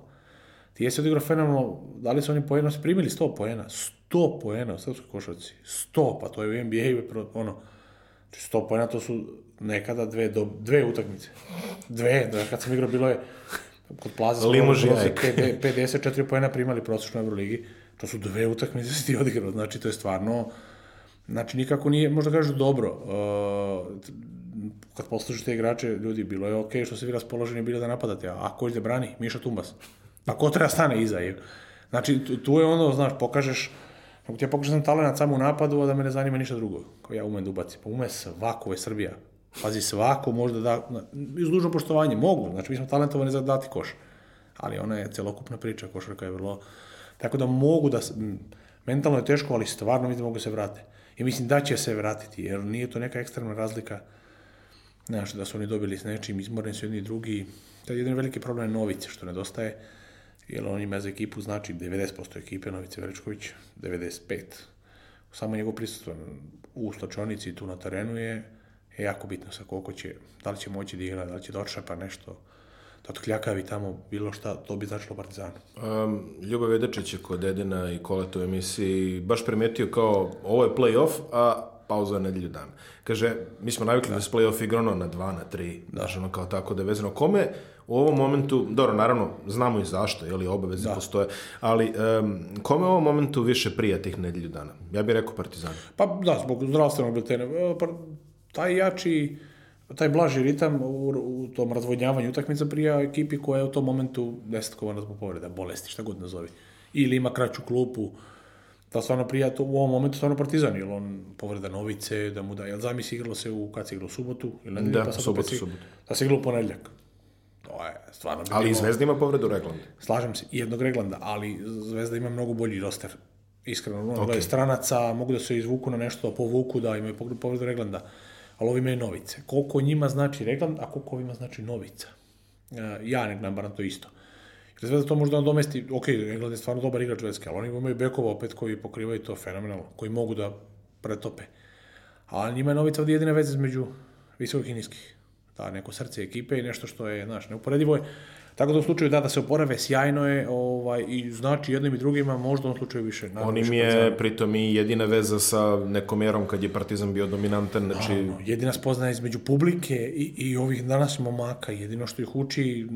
Ti jesi odigrao fenomenalno, da li su oni pojena, primili 100 pojena, 100 pojena u srpskoj košarci, 100, pa to je u NBA, ono, 100 znači, pojena to su nekada dve, do, dve utakmice. Dve, da, kad sam igrao bilo je kod Plaza Limužina, 54 pojena primali prosečno u Euroligi. To su dve utakmice da ti odigrao, znači to je stvarno znači nikako nije, možda kažu dobro. Uh, kad poslušate te igrače, ljudi, bilo je okej okay što se vi raspoloženi bili da napadate, a ako hoće brani, Miša Tumbas. Pa ko treba da stane iza? Je. Znači, tu je ono, znaš, pokažeš, kako ti ja pokažem talent samo u napadu, a da me ne zanima ništa drugo. Kao ja umem da ubacim. Pa ume svako je Srbija. Pazi, svako možda da, iz da, dužno poštovanje, mogu, znači mi smo talentovani za dati koš, ali ona je celokupna priča, košarka je vrlo, tako da mogu da, mentalno je teško, ali stvarno mislim da mogu da se vrate. I mislim da će se vratiti, jer nije to neka ekstremna razlika, znaš, da su oni dobili s nečim, izmorni su jedni i drugi, Taj jedan veliki problem je novice, što nedostaje, jer on ima za ekipu, znači 90% ekipe Novice Veličković, 95%. Samo njegov prisustvo u slačonici tu na terenu je je jako bitno sa koliko će, da li će moći da igra, da li će doći da pa nešto, da otkljakavi tamo bilo šta, to bi značilo Partizanu. Um, Ljubav Vedečić je kod Dedena i Koleta u emisiji baš primetio kao ovo je play-off, a pauza je nedelju dana. Kaže, mi smo navikli da, da se play-off igrano na 2, na 3, da. Znači, ono kao tako da je vezano. Kome u ovom momentu, dobro, naravno, znamo i zašto, jeli, obaveze da. postoje, ali um, kome u ovom momentu više prija tih nedelju dana? Ja bih rekao Partizan. Pa da, zbog zdravstvenog biltena. E, taj jači, taj blaži ritam u, u tom razvodnjavanju utakmica prija ekipi koja je u tom momentu desetkovana zbog povreda, bolesti, šta god nazovi. Ili ima kraću klupu, da stvarno prija to u ovom momentu stvarno Partizan, jer on povreda novice, da mu da, jel zamisli igralo se u, kad se igralo, u subotu? Ili ne, da, pa subotu, si, subotu. Da se igralo u ponedljak. To je stvarno... Ali bilo... i Zvezda ima povredu Reglanda. Slažem se, jednog Reglanda, ali Zvezda ima mnogo bolji roster. Iskreno, ono okay. stranaca, mogu da se izvuku na nešto, da povuku, da imaju povredu Reglanda ali ovima je novice. Koliko njima znači reklam, a koliko ovima znači novica. E, ja ne nabaram to isto. Zvezda to možda domesti, ok, England je stvarno dobar igrač Švedske, ali oni imaju bekova opet koji pokrivaju to fenomenalno, koji mogu da pretope. Ali njima je novica ovdje jedina veza između visokih i niskih. Da, neko srce ekipe i nešto što je, znaš, neuporedivo je. Tako da u slučaju da, da se oporave sjajno je ovaj, i znači jednim i drugima možda u slučaju više. Naravno, On im da je pritom i jedina veza sa nekom erom kad je Partizan bio dominantan. Znači... Naravno, jedina spoznaja između publike i, i ovih danas momaka. Jedino što ih uči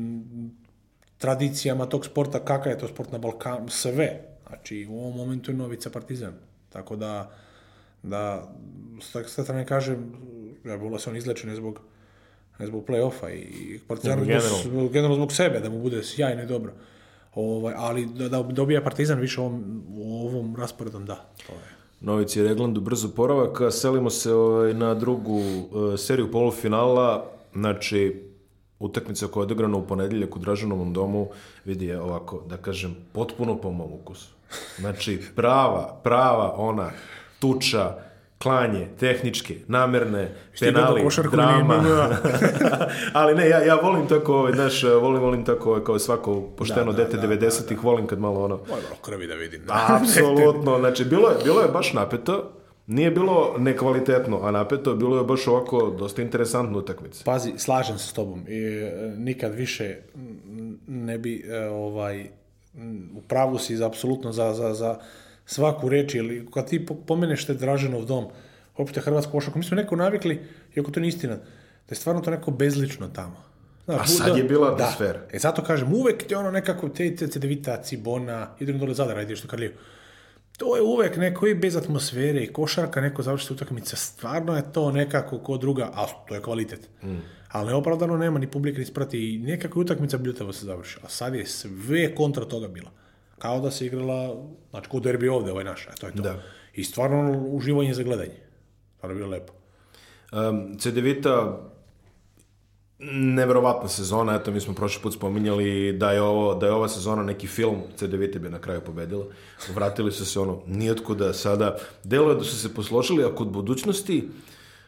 tradicijama tog sporta, kakav je to sport na Balkanu, sve. Znači u ovom momentu je novica Partizan. Tako da, da, s te strane kažem, ja bilo da se on izlečen zbog zbog play-offa i Partizan zbog, generalno. generalno zbog sebe, da mu bude sjajno i dobro. Ovaj, ali da, da dobija Partizan više ovom, u ovom rasporedom, da. To je. Novici Reglandu brzo poravak, selimo se ovaj, na drugu eh, seriju polufinala, znači utakmica koja je odigrana u ponedeljak u Dražanovom domu, vidi je ovako, da kažem, potpuno po mom ukusu. Znači, prava, prava ona tuča klanje, tehničke, namerne, penali, drama. Ali ne, ja, ja volim tako, ovaj, znaš, volim, volim tako ovaj, kao svako pošteno da, da dete da, 90-ih, da, da. volim kad malo ono... Moj malo krvi da vidim. Apsolutno, znači, bilo je, bilo je baš napeto, nije bilo nekvalitetno, a napeto bilo je baš ovako dosta interesantna utakmica. Pazi, slažem se s tobom. I, e, nikad više ne bi e, ovaj u pravu si za apsolutno za, za, za svaku reč, ili kad ti pomeneš te Draženov dom, opšte Hrvatsko košarku, mi smo neko navikli, iako to je istina, da je stvarno to neko bezlično tamo. Znaš, A sad da, je bila da. atmosfera. E zato kažem, uvek te ono nekako, te, te Cedevita, Cibona, idem dole zadara, ideš što Karliju. To je uvek neko i bez atmosfere i košarka, neko završite utakmica. Stvarno je to nekako ko druga, ali to je kvalitet. Mm. Ali neopravdano nema ni publike ni sprati i nekako je utakmica bljutavo se završi. A sad je sve kontra toga bila kao da se igrala, znači kao derbi ovde, ovaj naš, a to je to. Da. I stvarno uživanje za gledanje. Stvarno je bilo lepo. Um, Cedevita neverovatna sezona, eto mi smo prošli put spominjali da je ovo da je ova sezona neki film, CDVT bi na kraju pobedila. Vratili su se ono nijatko da sada deluje da su se posložili, a kod budućnosti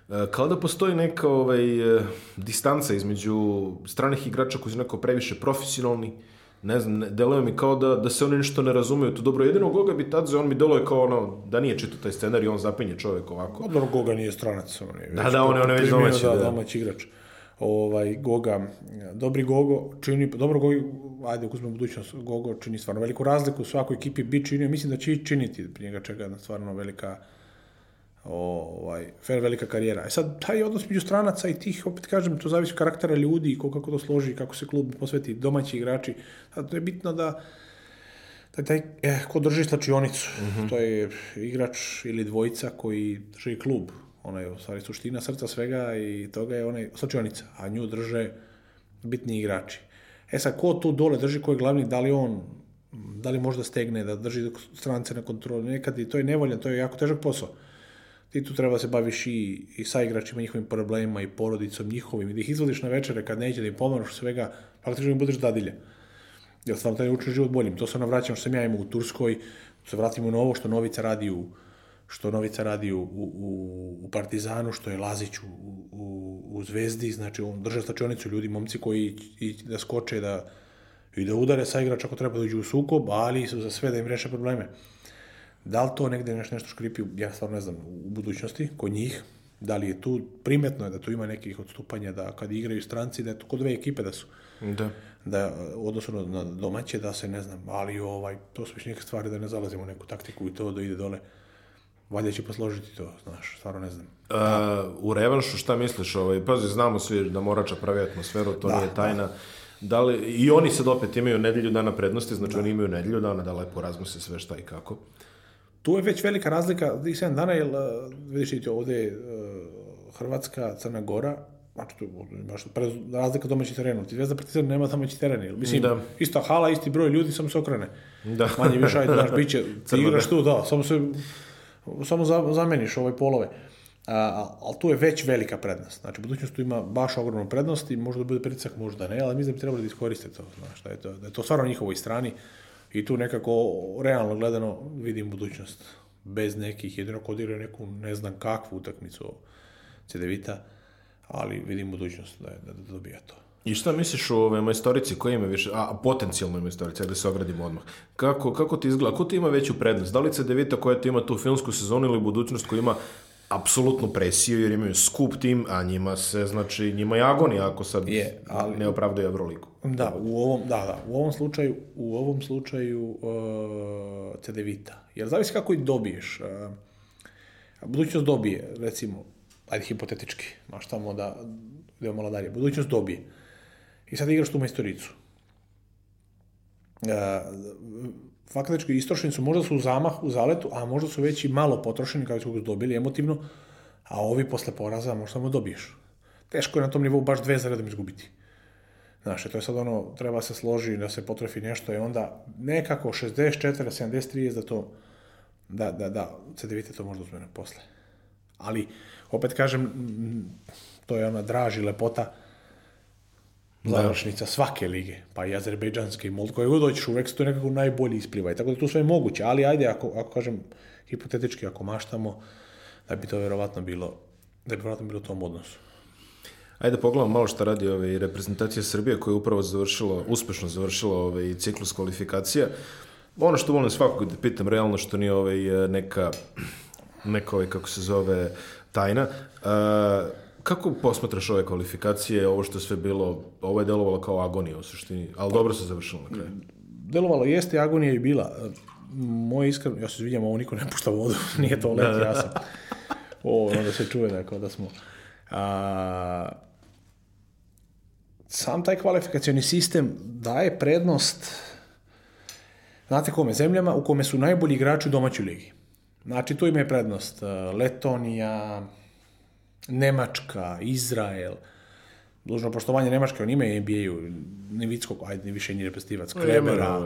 e, kao da postoji neka ovaj, e, distanca između stranih igrača koji su neko previše profesionalni, ne znam, deluje mi kao da, da se oni nešto ne razumeju to dobro. Jedino Goga bi Bitadze, on mi deluje kao ono, da nije čitao taj scenarij, on zapinje čovek ovako. Pa Odmah Goga nije stranac, on je da, da, on je, on je već domaći. Da, da, domaći igrač. Ovaj, Goga, dobri Gogo, čini, dobro Gogo, ajde, ako uzmemo budućnost, Gogo čini stvarno veliku razliku u svakoj ekipi, bi činio, mislim da će i činiti, prije njega čega jedna stvarno velika ovaj, fair velika karijera. E sad, taj odnos među stranaca i tih, opet kažem, to zavisi karaktera ljudi i kako to složi, kako se klub posveti, domaći igrači. Sad, to je bitno da, da taj, taj e, eh, ko drži slačionicu, mm -hmm. to je igrač ili dvojica koji drži klub. Ona je u stvari suština srca svega i toga je onaj slačionica, a nju drže bitni igrači. E sad, ko tu dole drži, ko je glavni, da li on da li može da stegne, da drži strance na kontroli, nekad i to je nevoljan, to je jako težak posao ti tu treba da se baviš i, i sa igračima, njihovim problemima i porodicom njihovim, i da ih izvodiš na večere kad neće da im pomoraš svega, praktično im budeš dadilja. Jer stvarno taj učin život boljim. To se ono vraćam što sam ja imao u Turskoj, se vratimo na ovo što Novica radi u, što Novica radi u, u, u Partizanu, što je Lazić u, u, u Zvezdi, znači on drža stačionicu ljudi, momci koji i, da skoče da, i da udare sa igrač ako treba da uđu u sukob, ali su za sve da im reše probleme. Da li to negde nešto, nešto škripi, ja stvarno ne znam, u budućnosti, kod njih, da li je tu, primetno je da tu ima nekih odstupanja, da kad igraju stranci, da je to kod dve ekipe da su. Da. Da, odnosno na domaće, da se ne znam, ali ovaj, to su već neke stvari da ne zalazimo u neku taktiku i to da ide dole. Valjda će posložiti to, znaš, stvarno ne znam. Da. u revanšu šta misliš? Ovaj, pazi, znamo svi da Morača pravi atmosferu, to da, nije da. tajna. Da. Da li, I oni sad opet imaju nedelju dana prednosti, znači da. oni imaju nedelju dana da lepo razmuse sve šta i kako. Uh, tu je već velika razlika i 7 dana, jer eh, vidiš ti ovdje eh, Hrvatska, Crna Gora, znači tu imaš razlika domaći terenu. Ti Zvezda Partizan nema domaći teren, jel? Mislim, da. ista hala, isti broj ljudi, samo se okrene. Da. Manje više, ajde, znaš, bit će, ti igraš da. tu, da, samo se, samo zameniš ove polove. A, eh, ali tu je već velika prednost. Znači, budućnost tu ima baš ogromnu prednost i možda bude pritisak, možda ne, ali mi da bi trebali da iskoriste to. znaš, da je to, da je to stvarno njihovoj strani. I tu nekako, realno gledano, vidim budućnost. Bez nekih, jedino kod igra neku ne znam kakvu utakmicu Cedevita, ali vidim budućnost da, da, da dobija to. I šta misliš o ove majstorici koji ima više, a potencijalnoj majstorici, da se ogradimo odmah. Kako, kako ti izgleda, ko ti ima veću prednost? Da li Cedevita koja ti ima tu filmsku sezonu ili budućnost koja ima apsolutnu presiju jer imaju skup tim, a njima se, znači, njima je agonija ako sad je, ali, ne opravdaju Euroligu. Da, u ovom, da, da, u ovom slučaju, u ovom slučaju uh, Cedevita. Jer zavisi kako ih dobiješ. Uh, budućnost dobije, recimo, ajde hipotetički, ma šta da idemo malo dalje, budućnost dobije. I sad igraš tu majstoricu. Uh, faktički istrošeni su, možda su u zamah, u zaletu, a možda su već i malo potrošeni kako su dobili emotivno, a ovi posle poraza možda samo dobiješ. Teško je na tom nivou baš dve zaredom izgubiti. Znaš, to je sad ono, treba se složi da se potrefi nešto i onda nekako 64, 70, 30 da to, da, da, da, CDVT to možda uzme na posle. Ali, opet kažem, to je ona draži lepota, Da. završnica svake lige, pa i azerbejdžanske i mold, koje god dođeš, uvek se to nekako najbolje ispliva. I tako da tu sve je moguće, ali ajde, ako, ako kažem, hipotetički, ako maštamo, da bi to verovatno bilo, da bi verovatno bilo u tom odnosu. Ajde da pogledamo malo šta radi ovaj, reprezentacija Srbije koja je upravo završila, uspešno završila ovaj, ciklus kvalifikacija. Ono što volim svakog da pitam realno što nije ovaj, e, neka, neka ovaj, kako se zove, tajna. Uh, Kako posmatraš ove kvalifikacije, ovo što je sve bilo, ovo je delovalo kao agonija u suštini, ali dobro se završilo na kraju. Delovalo jeste, agonija je bila. Moje iskreno, ja se izvinjam, ovo niko ne pušta vodu, nije to let, da, da. ja sam. O, onda se čuje da da smo... A, sam taj kvalifikacioni sistem daje prednost znate kome, zemljama u kome su najbolji igrači u domaćoj ligi. Znači, tu ima je prednost. Letonija, Nemačka, Izrael, dužno poštovanje Nemačke, oni imaju NBA-u, Nivickog, ajde, ni više ni reprezentativac, Klemera,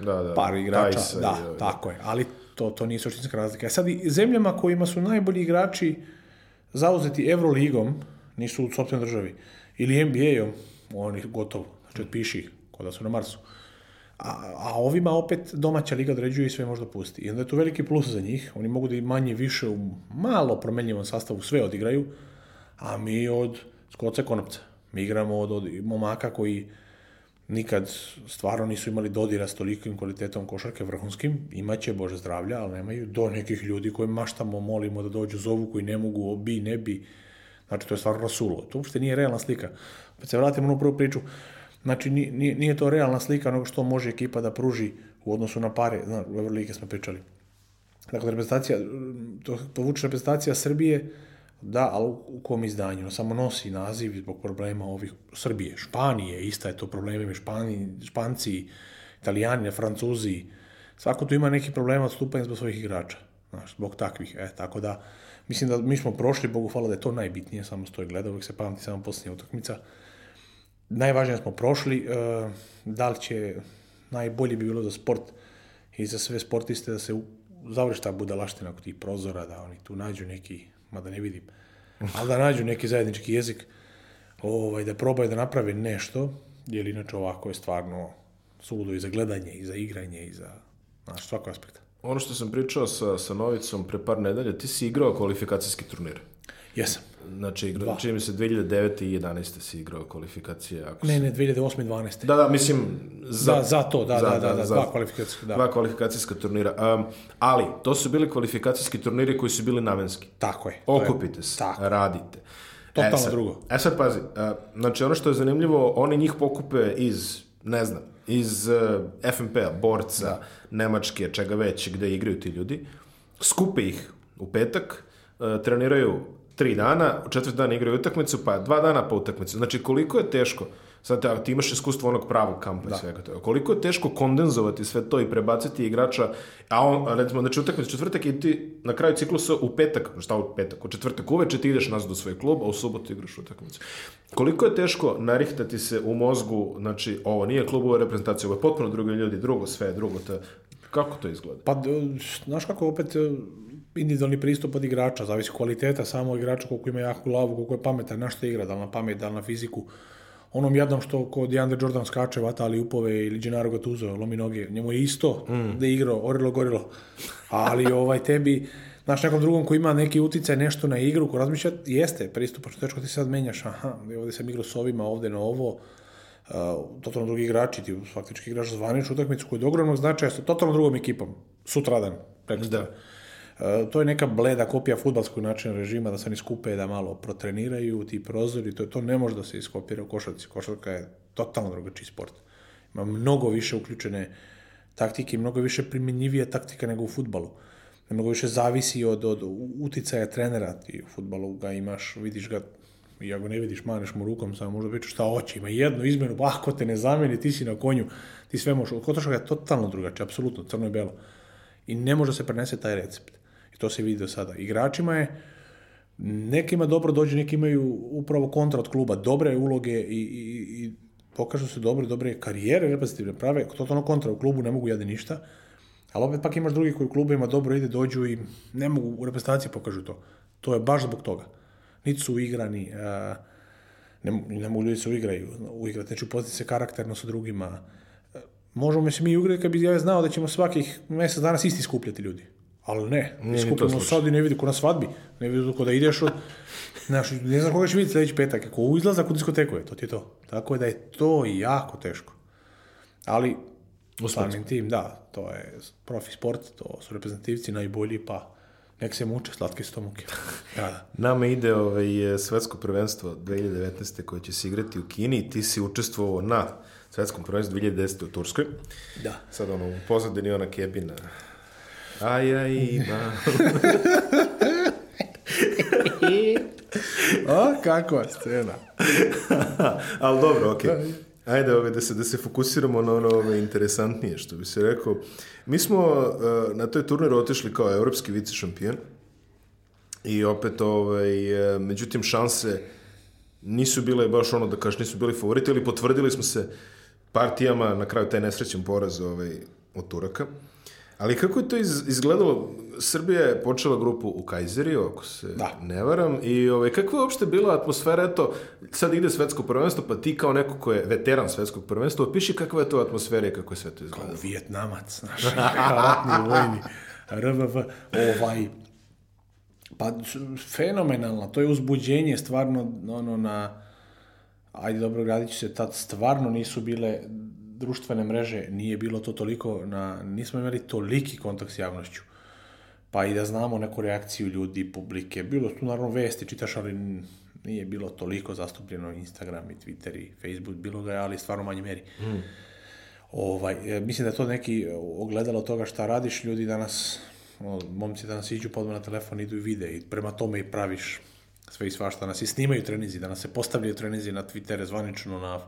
da, da, da, par igrača, Tyson, da, da, tako je, ali to, to nije suštinska razlika. A e sad, i zemljama kojima su najbolji igrači zauzeti Euroligom, nisu u sopstvenoj državi, ili NBA-om, oni gotovo, znači otpiši ih, kod da su na Marsu. A, a ovima opet domaća liga određuje i sve možda pusti. I onda je to veliki plus za njih, oni mogu da i manje više u malo promenljivom sastavu sve odigraju, a mi od skoca konopca. Mi igramo od, od momaka koji nikad stvarno nisu imali dodira s tolikim kvalitetom košarke vrhunskim, imaće bože zdravlja, ali nemaju do nekih ljudi koji maštamo, molimo da dođu zovu koji ne mogu, obi, ne bi. Znači, to je stvarno rasulo. To uopšte nije realna slika. Pa se vratimo na prvu priču. Znači, nije, nije to realna slika onoga što može ekipa da pruži u odnosu na pare. Znači, u Eurolike smo pričali. Dakle, reprezentacija, to povuče reprezentacija Srbije, Da, ali u kom izdanju? Ono samo nosi naziv zbog problema ovih Srbije. Španije, ista je to problem, probleme, Špani, Španci, Italijani, Francuzi. Svako tu ima neki problema odstupanja zbog svojih igrača. Znaš, zbog takvih. E, tako da, mislim da mi smo prošli, Bogu hvala da je to najbitnije, samo stoji gleda, uvijek se pamti samo posljednja utakmica. Najvažnije smo prošli, e, da li će, najbolje bi bilo za sport i za sve sportiste da se završi ta budalaština kod tih prozora, da oni tu nađu neki mada ne vidim, ali da nađu neki zajednički jezik, ovaj, da probaju da naprave nešto, jer inače ovako je stvarno suludo i za gledanje, i za igranje, i za znaš, svako aspekta. Ono što sam pričao sa, sa Novicom pre par nedelja, ti si igrao kvalifikacijski turnir. Jesam. Znači, igra, čini mi se 2009. i 11. si igrao kvalifikacije. Ako ne, ne, 2008. i 12. Da, da, mislim... Za, da, za to, da, za, da, da, da, za, dva kvalifikacijska, da. Dva kvalifikacijska turnira. Um, ali, to su bili kvalifikacijski turniri koji su bili namenski. Tako je. Okupite je, se, tako. radite. Totalno e, sad, drugo. E sad, pazi, uh, znači ono što je zanimljivo, oni njih pokupe iz, ne znam, iz uh, e, FNP-a, Borca, da. Nemačke, čega već, gde igraju ti ljudi, skupe ih u petak, uh, treniraju tri dana, u četvrti dan igraju utakmicu, pa dva dana po utakmicu. Znači, koliko je teško, sad ti imaš iskustvo onog pravog kampa da. i svega toga, koliko je teško kondenzovati sve to i prebaciti igrača, a on, recimo, znači utakmicu četvrtak i ti na kraju ciklusa u petak, šta u petak, u četvrtak uveče ti ideš nazad u svoj klub, a u subotu igraš utakmicu. Koliko je teško narihtati se u mozgu, znači, ovo nije klub, ovo je reprezentacija, ovo je potpuno drugi ljudi, drugo sve, drugo to, Kako to izgleda? Pa, znaš kako opet individualni pristup od igrača, zavisi kvaliteta samog igrača, koliko ima jaku glavu, koliko je pametan, na što igra, da li na pamet, da li na fiziku. Onom jednom što kod DeAndre Jordan skače, vata ali upove ili Gennaro Gattuso, lomi noge, njemu je isto mm. da je igrao, orilo gorilo. Ali ovaj tebi, znaš, nekom drugom ko ima neki uticaj, nešto na igru, ko razmišlja, jeste pristupačno, pa teško ti sad menjaš, aha, ovdje sam igrao s ovima, ovde na ovo, Uh, totalno drugi igrači, ti faktički igraš zvaničnu utakmicu koja je ogromnog značaja sa totalno drugom ekipom, sutradan, prekostradan. Da. E, to je neka bleda kopija futbalskog načina režima da se ne skupe da malo protreniraju ti prozori, to, je, to ne može da se iskopira u košarci. Košarka je totalno drugačiji sport. Ima mnogo više uključene taktike, mnogo više primjenjivija taktika nego u futbalu. Mnogo više zavisi od, od uticaja trenera. Ti u futbalu ga imaš, vidiš ga i ako ne vidiš, maneš mu rukom, samo možda pričaš šta hoće, ima jednu izmenu, pa ko te ne zameni, ti si na konju, ti sve možeš. Kotoška je totalno drugačije, apsolutno, crno i belo. I ne može se prenese taj recept. I to se vidi do sada. Igračima je, nekima dobro dođe, neki imaju upravo kontra od kluba, dobre uloge i, i, i pokažu se dobre, dobre karijere reprezentativne prave, totalno kontra u klubu, ne mogu jade ništa, ali opet pak imaš drugi koji u klubima dobro ide, dođu i ne mogu u reprezentaciji pokažu to. To je baš zbog toga. Niti su igrani, a, ne, ne mogu ljudi se uigraju, uigrati, neću poznati se karakterno sa drugima. Možemo se mi uigrati kad bi ja znao da ćemo svakih mesec danas isti skupljati ljudi. Ali ne, mi skupimo sad i ne vidi ko na svadbi, ne vidi ko da ideš od... Znaš, ne znam koga će vidjeti sljedeći petak, ako u izlazak u diskoteku je, to ti je to. Tako je da je to jako teško. Ali, samim tim, da, to je profi sport, to su reprezentativci najbolji, pa nek se muče slatke stomuke. Da, da. Nama ide ovaj, svetsko prvenstvo 2019. koje će se igrati u Kini, ti si učestvovao na svetskom prvenstvu 2010. u Turskoj. Da. Sad ono, u pozadini ona kebina A ja imam. A, kakva scena. Ali dobro, okej. Okay. Da. Ajde ovaj, da, se, da se fokusiramo na ono ovaj, interesantnije, što bi se rekao. Mi smo uh, na toj turnir otišli kao evropski vice šampion i opet, ovaj, eh, međutim, šanse nisu bile baš ono da kažeš, nisu bili favoriti, ali potvrdili smo se partijama, na kraju taj nesrećen poraz ovaj, od Turaka. Uh, Ali kako je to iz, izgledalo? Srbija je počela grupu u Kajzeri, ako se da. ne varam, i ovaj, kakva je uopšte bila atmosfera, eto, sad ide svetsko prvenstvo, pa ti kao neko ko je veteran svetskog prvenstva, opiši kakva je to atmosfera i kako je sve to izgledalo. Kao vijetnamac, znaš, ratni vojni, RVV, ovaj, pa fenomenalno, to je uzbuđenje stvarno, ono, na, ajde dobro, gradit se, tad stvarno nisu bile društvene mreže nije bilo to toliko, na, nismo imali toliki kontakt s javnošću. Pa i da znamo neku reakciju ljudi, publike. Bilo tu naravno vesti, čitaš, ali nije bilo toliko zastupljeno Instagram i Twitter i Facebook, bilo ga je, ali stvarno manje meri. Mm. Ovaj, e, mislim da je to neki ogledalo toga šta radiš, ljudi danas, momci danas iđu pa odmah na telefon, idu i vide i prema tome i praviš sve i svašta. Danas i snimaju trenizi, danas se postavljaju trenizi na Twittere zvanično, na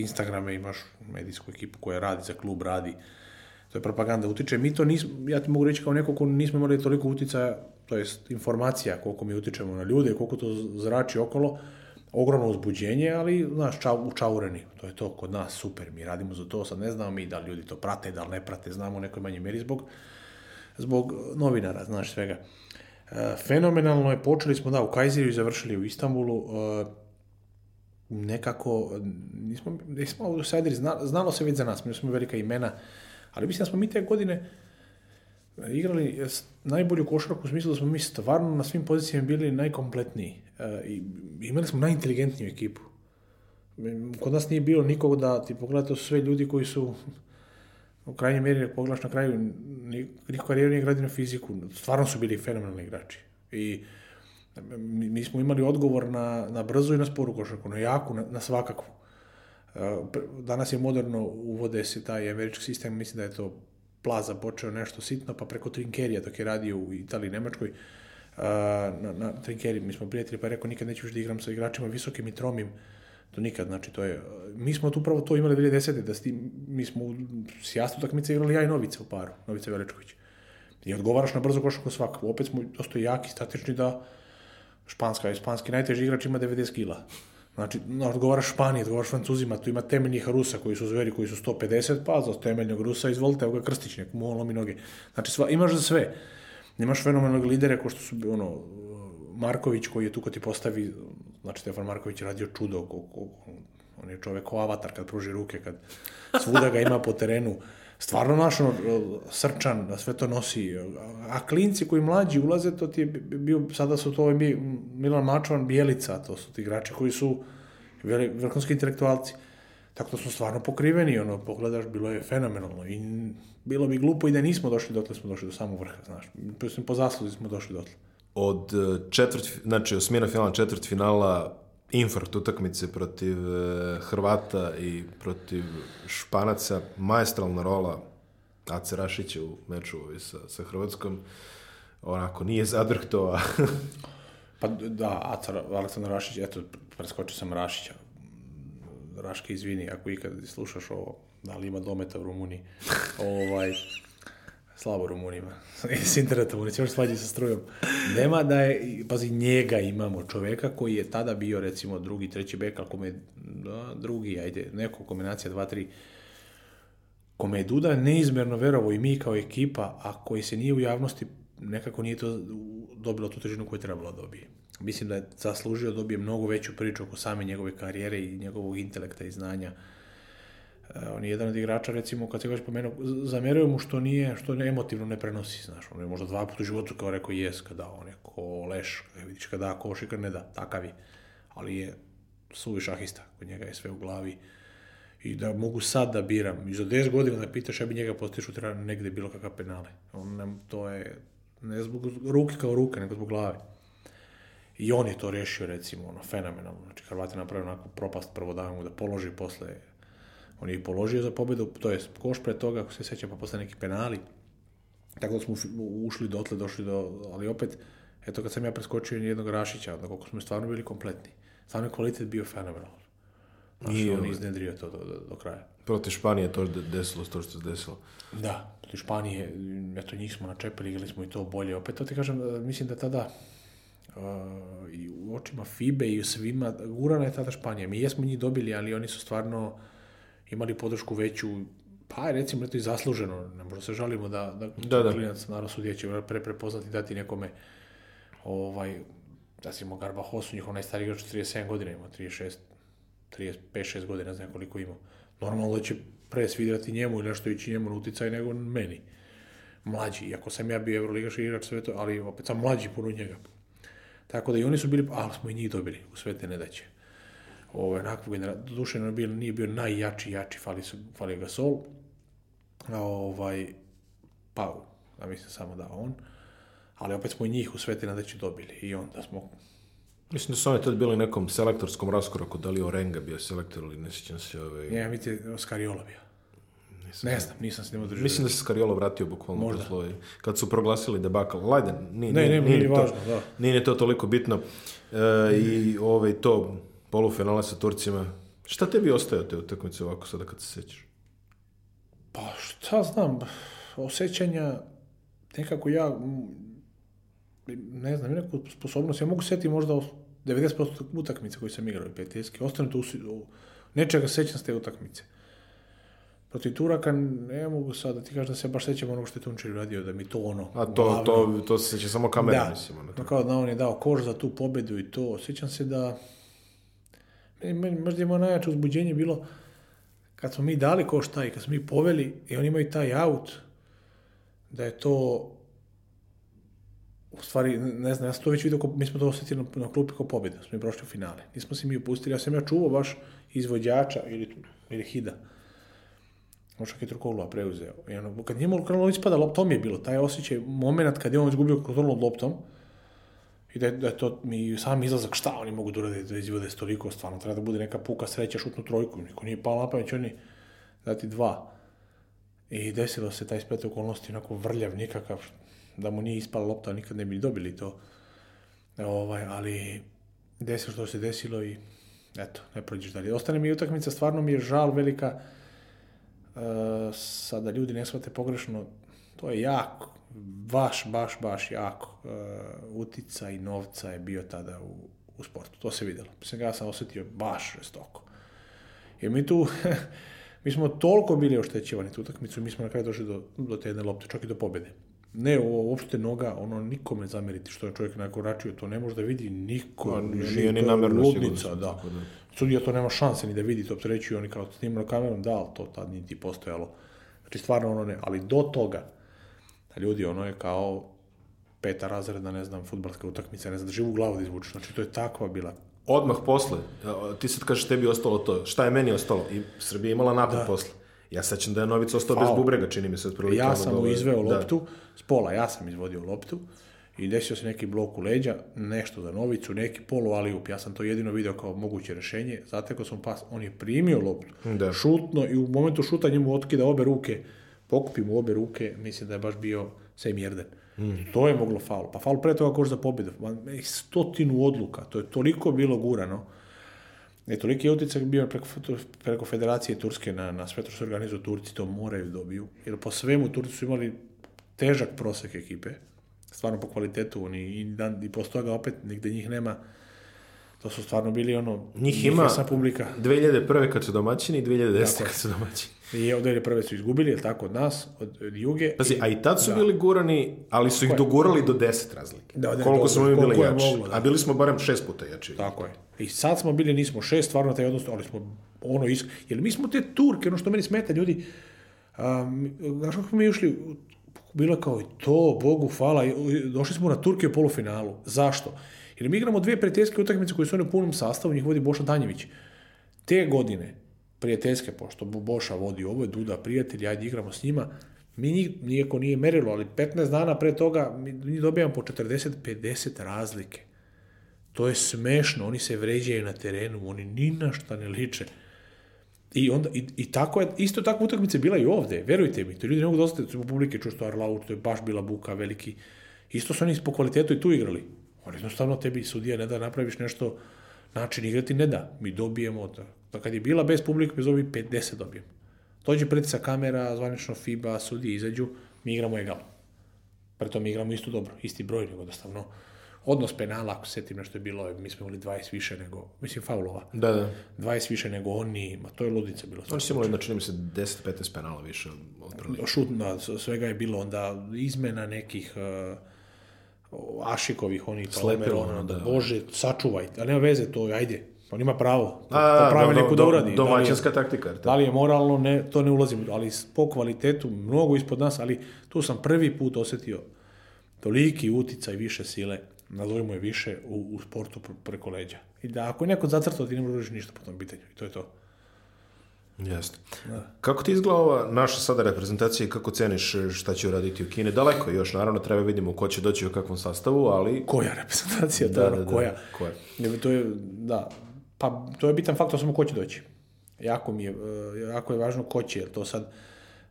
Instagrame, imaš medijsku ekipu koja radi za klub, radi, to je propaganda utiče. Mi to nismo, ja ti mogu reći kao neko ko nismo imali toliko uticaja, to jest informacija koliko mi utičemo na ljude, koliko to zrači okolo, ogromno uzbuđenje, ali, znaš, ča, učaureni. To je to kod nas super, mi radimo za to, sad ne znamo mi da li ljudi to prate, da li ne prate, znamo u nekoj manji meri zbog, zbog novinara, znaš, svega. E, fenomenalno je, počeli smo, da, u Kajzirju i završili u Istanbulu, e, nekako, nismo, nismo outsideri, zna, znalo se već za nas, mi smo velika imena, ali mislim da smo mi te godine igrali najbolju košarku u smislu da smo mi stvarno na svim pozicijama bili najkompletniji e, i imali smo najinteligentniju ekipu. Kod nas nije bilo nikog da ti pogledate, su sve ljudi koji su u krajnjoj meri, pogledaš na kraju, niko karijer nije gradio na fiziku, stvarno su bili fenomenalni igrači. I Mi smo imali odgovor na, na brzu i na sporu košarku, na jaku, na, na svakakvu. Danas je moderno, uvode se taj američki sistem, mislim da je to Plaza počeo nešto sitno, pa preko Trinkerija dok je radio u Italiji i Nemačkoj, na, na Trinkeri, mi smo prijatelji, pa je rekao nikad neću više da igram sa igračima visokim i tromim, to nikad, znači to je, mi smo tu upravo to imali 2010. da sti, mi smo u sjastu takmice igrali ja i Novica u paru, Novica Veličković. I odgovaraš na brzo košarku svakako, opet smo dosta jaki, statični da Španska, španski najteži igrač ima 90 kila. Znači, no, odgovaraš Španiji, odgovaraš Francuzima, tu ima temeljnih Rusa koji su zveri, koji su 150, pa za temeljnog Rusa, izvolite, evo ga Krstić, nek mu lomi noge. Znači, sva, imaš za sve. Nemaš fenomenog lidera kao što su, ono, Marković koji je tu kad ti postavi, znači Stefan Marković je radio čudo, on je čovek ko avatar kad pruži ruke, kad svuda ga ima po terenu stvarno naš ono, srčan, da sve to nosi. A klinci koji mlađi ulaze, to ti je bio, sada su to ovaj Milan Mačovan, Bijelica, to su ti igrači koji su vrhunski intelektualci. Tako da smo stvarno pokriveni, ono, pogledaš, bilo je fenomenalno i bilo bi glupo i da nismo došli dotle, smo došli do samog vrha, znaš. Mislim, po zasluzi smo došli dotle. Od eh, četvrt, znači, osmina finala, četvrt finala, infarkt utakmice protiv e, Hrvata i protiv Španaca, majestralna rola Ace Rašića u meču sa, sa Hrvatskom, onako nije zadrh a... pa da, Aca, Aleksandar Rašić, eto, preskočio sam Rašića. Raške, izvini, ako ikad slušaš ovo, da li ima dometa u Rumuniji? ovaj, slabo Rumunima. S internetom, oni će još slađi sa strujom. Nema da je, pazi, njega imamo čoveka koji je tada bio, recimo, drugi, treći bek, ali kome, da, drugi, ajde, neko kombinacija, dva, tri, kome je Duda neizmerno verovo i mi kao ekipa, a koji se nije u javnosti, nekako nije to dobilo tu težinu koju je trebalo da dobije. Mislim da je zaslužio da dobije mnogo veću priču oko same njegove karijere i njegovog intelekta i znanja E, on je jedan od igrača, recimo, kad se goći pomenuo, zameraju mu što nije, što ne, emotivno ne prenosi, znaš, on je možda dva puta u životu kao rekao jes, kada da, on je ko leš, kada e, vidiš kada da, koš ne da, takav je, ali je suvi šahista, kod njega je sve u glavi i da mogu sad da biram, i za 10 godina da pitaš, ja bi njega postoji šutira negde bilo kakav penale, on nam, to je, ne zbog ruke kao ruke, nego zbog glave. I on je to rešio, recimo, ono, fenomenalno. Znači, Hrvati napravio onako propast prvo da mu da položi, posle On je i položio za pobedu, to je koš pre toga, ako se sećam, pa posle neki penali. Tako da smo ušli dotle, došli do, ali opet, eto kad sam ja preskočio jednog Rašića, onda koliko smo stvarno bili kompletni. Stvarno je kvalitet bio fenomenalan. Znači, on iznedrio to do, do, do kraja. Proti Španije to desilo to što se desilo. Da, proti Španije, eto njih smo načepili, igrali smo i to bolje. Opet to ti kažem, e, mislim da tada uh, i u očima FIBE i u svima, gurana je tada Španija. Mi jesmo njih dobili, ali oni su stvarno imali podršku veću, pa recimo eto i zasluženo, ne možemo se žalimo da, da, da, da. klinac, naravno sudija će pre prepoznati dati nekome ovaj, da si Garba Hosu, njihov najstariji igrač 37 godina ima, 36, 35-6 godina, znam koliko ima. Normalno da će pre svidrati njemu ili nešto ići njemu na uticaj nego meni. Mlađi, iako sam ja bio Euroligaš igrač sve to, ali opet sam mlađi puno njega. Tako da i oni su bili, ali smo i njih dobili u sve te nedaće ovaj, onakvu generaciju. Dušan je bio, nije bio najjači, jači, fali, su, fali ga sol. A, ovaj, Pau, ja mislim samo da on. Ali opet smo i njih u sveti da dobili. I onda smo Mislim da su oni tad bili nekom selektorskom raskoraku, da li Orenga bio selektor ili ne sjećam se ove... Ovaj- ne, mi te da Skariola bio. Nisam, ne znam, nisam se njima držao. Mislim da se Skariolo vratio bukvalno Možda. Poslovi. Kad su proglasili debakal, lajde, nije, ne, nije, ne, nije, nije, važno, to, da. nije to toliko bitno. E, I ovaj, to, polufinale sa Turcima. Šta tebi ostaje od te utakmice ovako sada kad se sećaš? Pa šta znam, osjećanja nekako ja ne znam, neku sposobnost. Ja mogu setiti možda 90% utakmice koje sam igrao u prijateljski. Ostane to nečega sećam s te utakmice. Protiv Turaka ne mogu sad da ti kažem da se baš sećam onog što je Tunčir radio, da mi to ono... A to, glavno, to, to se seća samo kamera, da, mislim. Ono, kao da on je dao kož za tu pobedu i to. Sećam se da E, meni možda je moje najjače uzbuđenje bilo kad smo mi dali ko šta i kad smo mi poveli i oni imaju taj aut, da je to u stvari, ne znam, ja sam to već vidio, mi smo to osetili na, klupi kao pobjedu, da smo i prošli u finale. Nismo se mi upustili, ja sam ja čuvao baš izvođača ili, ili hida. Možda je Trkolova preuzeo. I ono, kad njemu krenulo ispada loptom je bilo, taj osjećaj, moment kad je on izgubio kontrolu loptom, i da, da je to mi sam izlazak šta oni mogu da urade da izvode stoliko, stvarno treba da bude neka puka sreća šutnu trojku, niko nije pao na pamet, oni dati dva. I desilo se taj splet okolnosti onako vrljav nikakav, da mu nije ispala lopta, nikad ne bi dobili to. Ovaj, ali desilo što se desilo i eto, ne prođeš dalje. Ostane mi utakmica, stvarno mi je žal velika, e, sada ljudi ne shvate pogrešno, to je jako, baš, baš, baš jako uh, uticaj novca je bio tada u, u sportu. To se videlo. Mislim, ja sam osetio baš žestoko. Jer mi tu, mi smo toliko bili oštećivani tu utakmicu, mi smo na kraju došli do, do te jedne lopte, čak i do pobede. Ne, ovo uopšte noga, ono nikome zameriti što je čovjek nakoračio, to ne može da vidi niko, A, pa, nije ni namerno ludnica, da. Tako, da. Sudija to nema šanse ni da vidi, to opterećuju oni kao snimano kamerom, da, ali to tad niti postojalo. Znači stvarno ono ne, ali do toga, ljudi, ono je kao peta razredna, ne znam, futbalska utakmica, ne znam, živu glavu da izvučeš. Znači, to je takva bila odmah posle, ti sad kažeš tebi je ostalo to, šta je meni ostalo? I Srbija imala napad da. posle. Ja sećam da je Novica ostao Fao. bez bubrega, čini mi se. Otprilike, ja sam mu izveo da. loptu, da. s pola ja sam izvodio loptu i desio se neki blok u leđa, nešto za Novicu, neki polu alijup. Ja sam to jedino video kao moguće rešenje. Zateko sam pas, on je primio loptu, da. šutno i u momentu šuta njemu otkida obe ruke pokupim u obe ruke, mislim da je baš bio 7-1. Mm. To je moglo faul. Pa faul pre toga koš za pobjedu. E, stotinu odluka. To je toliko bilo gurano. I e, toliki je utjecak bio preko, preko Federacije Turske na, na sve to što organizuju Turci, to moraju da dobiju. Jer po svemu Turci su imali težak prosek ekipe. Stvarno po kvalitetu. Oni, i, dan, I posto toga opet nigde njih nema. To su stvarno bili ono... Njih ima publika. 2001. kad su domaćini i 2010. Dakle. kad su domaćini. I od prve su izgubili, jel tako, od nas, od, od Juge. Pazi, a i tad su da. bili gurani, ali su ih dogurali do 10 razlike. Da, da, koliko smo mi bili koliko jači. Moglo, da. A bili smo barem šest puta jači. Tako je. I sad smo bili, nismo šest, stvarno taj odnos, ali smo ono isk... Jer mi smo te Turke, ono što meni smeta, ljudi, um, znaš kako mi ušli, bilo kao i to, Bogu hvala, došli smo na Turke u polufinalu. Zašto? Jer mi igramo dve prijateljske utakmice koje su one u punom sastavu, njih vodi Boša Danjević. Te godine, prijateljske, pošto Boša vodi ovo, je Duda prijatelj, ajde igramo s njima. Mi njih, nijeko nije merilo, ali 15 dana pre toga mi, mi dobijamo po 40-50 razlike. To je smešno, oni se vređaju na terenu, oni ni na šta ne liče. I, onda, i, i tako je, isto tako utakmice bila i ovde, verujte mi, to ljudi ne mogu dostati, da u publike čuo što Arlaur, to je baš bila buka veliki. Isto su oni po kvalitetu i tu igrali. Ali jednostavno tebi sudija ne da napraviš nešto način igrati ne da. Mi dobijemo, da, da kad je bila bez publike, bez ovih 50 dobijemo. Dođe pretisak kamera, zvanično FIBA, sudi izađu, mi igramo egal. Preto mi igramo isto dobro, isti broj, nego jednostavno odnos penala, ako setim nešto je bilo, mi smo imali 20 više nego, mislim, faulova. Da, da. 20 više nego oni, ma to je ludica bilo. Oni su imali, znači, mi se 10-15 penala više. Od Šut, svega je bilo onda izmena nekih... Uh, Ašikovih, onih pa Sleperona, da da, da, da. Bože, sačuvajte, ali nema veze to, ajde, pa on ima pravo, to, A, da, pravi do, neku da uradi. Domaćinska taktika. Da li je moralno, ne, to ne ulazim, ali po kvalitetu mnogo ispod nas, ali tu sam prvi put osetio toliki uticaj više sile, nazovimo je više, u, u sportu preko leđa. I da ako je neko zacrtao, ti ne možeš ništa po tom pitanju. I to je to. Jeste. Da. Kako ti izgleda ova naša sada reprezentacija i kako ceniš eh, šta će uraditi u Kine? Daleko još, naravno, treba vidimo ko će doći u kakvom sastavu, ali... Koja reprezentacija, da, da, da, koja? koja? To je, da, pa to je bitan faktor samo ko će doći. Jako mi je, eh, jako je važno ko će, jer to sad,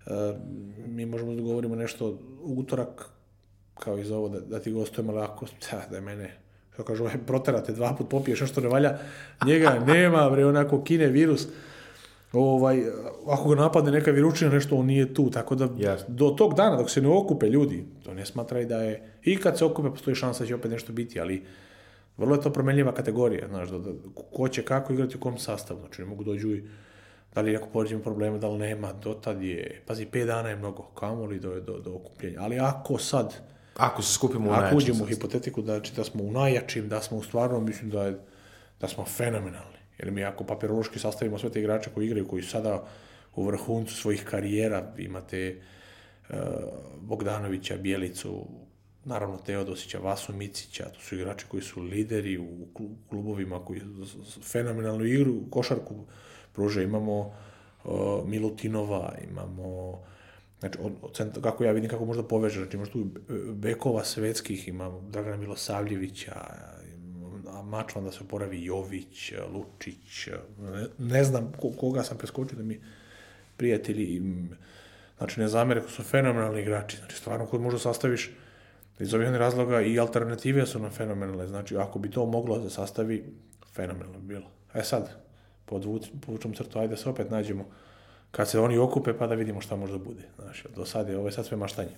eh, mi možemo da govorimo nešto utorak, kao i za ovo, da, da ti gostujemo, lako, da, da je mene što kažu, proterate dva put, popiješ nešto ne valja, njega nema, bre, onako, kine virus ovaj, ako ga napadne neka viručina, nešto, on nije tu. Tako da yes. do tog dana, dok se ne okupe ljudi, to ne smatraj da je... I kad se okupe, postoji šansa da će opet nešto biti, ali vrlo je to promenljiva kategorija. Znaš, da, da, ko će kako igrati u kom sastavu. Znači, ne mogu dođu i da li neko poređenje problema, da li nema, dotad je... Pazi, 5 dana je mnogo, kamoli do, do, do okupljenja. Ali ako sad... Ako se skupimo u Ako uđemo u hipotetiku da, znači, da smo u najjačim, da smo u stvarnom, mislim da, je, da smo fenomenalni. Jer mi ako papirološki sastavimo sve te igrače koji igraju, koji sada u vrhuncu svojih karijera imate e, Bogdanovića, Bjelicu, naravno Teodosića, Vasu Micića, to su igrači koji su lideri u klubovima, koji fenomenalnu igru, košarku pruže. Imamo e, Milutinova, imamo Znači, od, od, kako ja vidim, kako možda poveže, znači imaš tu e, bekova svetskih, imamo Dragana Milosavljevića, Mačvan da se oporavi Jović, Lučić, ne, ne znam koga sam preskočio da mi prijatelji, znači ne zamere, su fenomenalni igrači, znači stvarno kod možda sastaviš iz ovih razloga i alternative su nam fenomenalne, znači ako bi to moglo da sastavi, fenomenalno bi bilo. E sad, podvuč, povučom crtu, ajde se opet nađemo kad se oni okupe pa da vidimo šta možda bude. Znači, do sad je ovo je sad sve maštanje.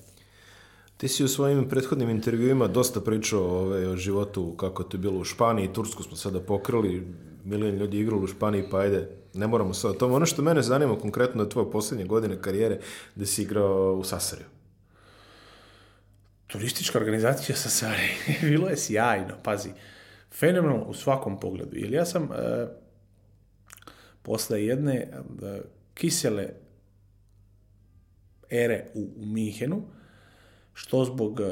Ti si u svojim prethodnim intervjuima dosta pričao ove, ovaj, o životu, kako to je bilo u Španiji, Tursku smo sada pokrili, milion ljudi igralo u Španiji, pa ajde, ne moramo sad o tom. Ono što mene zanima konkretno je tvoje poslednje godine karijere gde si igrao u Sasariju. Turistička organizacija Sasari, bilo je sjajno, pazi, fenomenalno u svakom pogledu. Jer ja sam e, posle jedne e, kisele ere u, u Mihenu, što zbog e,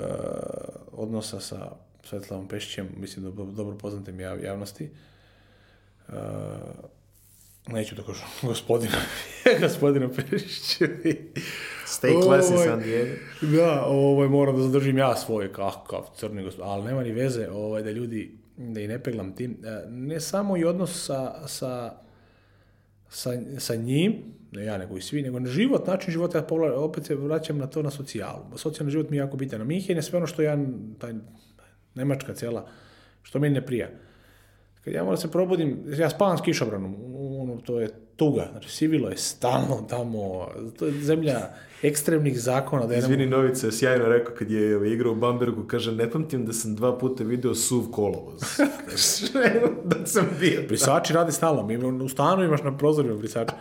odnosa sa Svetlavom Pešćem, mislim da dobro poznatim jav, javnosti, e, neću tako da kažem gospodina, gospodina Perišićevi. Stay classy ovaj, San Diego. Da, ovaj, moram da zadržim ja svoje kakav crni gospodin, ali nema ni veze ovaj, da ljudi, da i ne peglam tim. E, ne samo i odnos sa, sa, sa, sa njim, ne dakle, ja nego i svi, nego na život, način života, ja pogledam, opet se vraćam na to na socijalu. Socijalni život mi je jako bitan. Na Minhen je sve ono što ja, taj Nemačka cela, što meni ne prija. Kad ja moram da se probudim, ja spavam s kišobranom, ono, to je tuga, znači sivilo je stalno tamo, to je zemlja ekstremnih zakona. Da Izvini, mu... Novica je sjajno rekao kad je ovaj, igrao u Bambergu, kaže, ne pamtim da sam dva puta video suv kolovoz. da sam bio. Brisači radi stalno, mi u stanu imaš na prozorima brisača.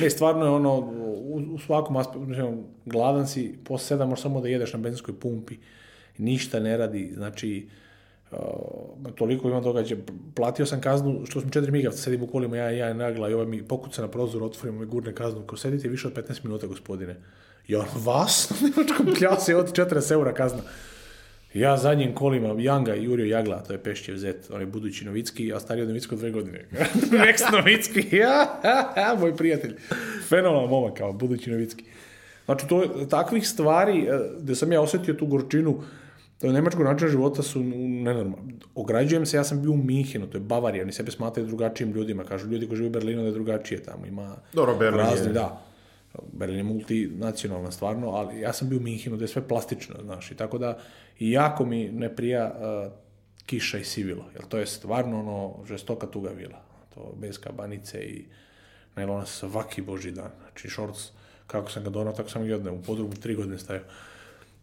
Ne, stvarno je ono, u, u svakom aspektu, znači, gladan si, posle sedam možeš samo da jedeš na benzinskoj pumpi, ništa ne radi, znači, Uh, toliko ima događaja. Platio sam kaznu, što smo četiri migavca, sedim u kolima, ja, ja nagla i ovaj mi pokuca na prozor, otvorimo i gurne kaznu. Ko sedite više od 15 minuta, gospodine. Ja, vas? Nemačkom pljase od 40 eura kazna. Ja zadnjim kolima Janga i Jurio Jagla, to je Pešćev zet, on je budući Novicki, a stari od Novicki dve godine. Next Novicki, ja, ja, moj prijatelj. Fenomenal momak, kao budući Novicki. Znači, to, takvih stvari eh, gdje sam ja osetio tu gorčinu, da nemačkog načina života su nenormalni. Ograđujem se, ja sam bio u Minhenu, to je Bavarija, oni sebe smatraju drugačijim ljudima. Kažu ljudi koji žive u Berlinu da je drugačije tamo, ima Dobro, Berlin razni, je. da. Berlin je multinacionalna stvarno, ali ja sam bio u Minhenu, da je sve plastično, znaš, i tako da i jako mi ne prija uh, kiša i sivilo, jer to je stvarno ono žestoka tuga vila. To bez kabanice i najlona svaki boži dan. Znači, šorc, kako sam ga donao, tako sam ga odneo. U podrugu tri godine stavio.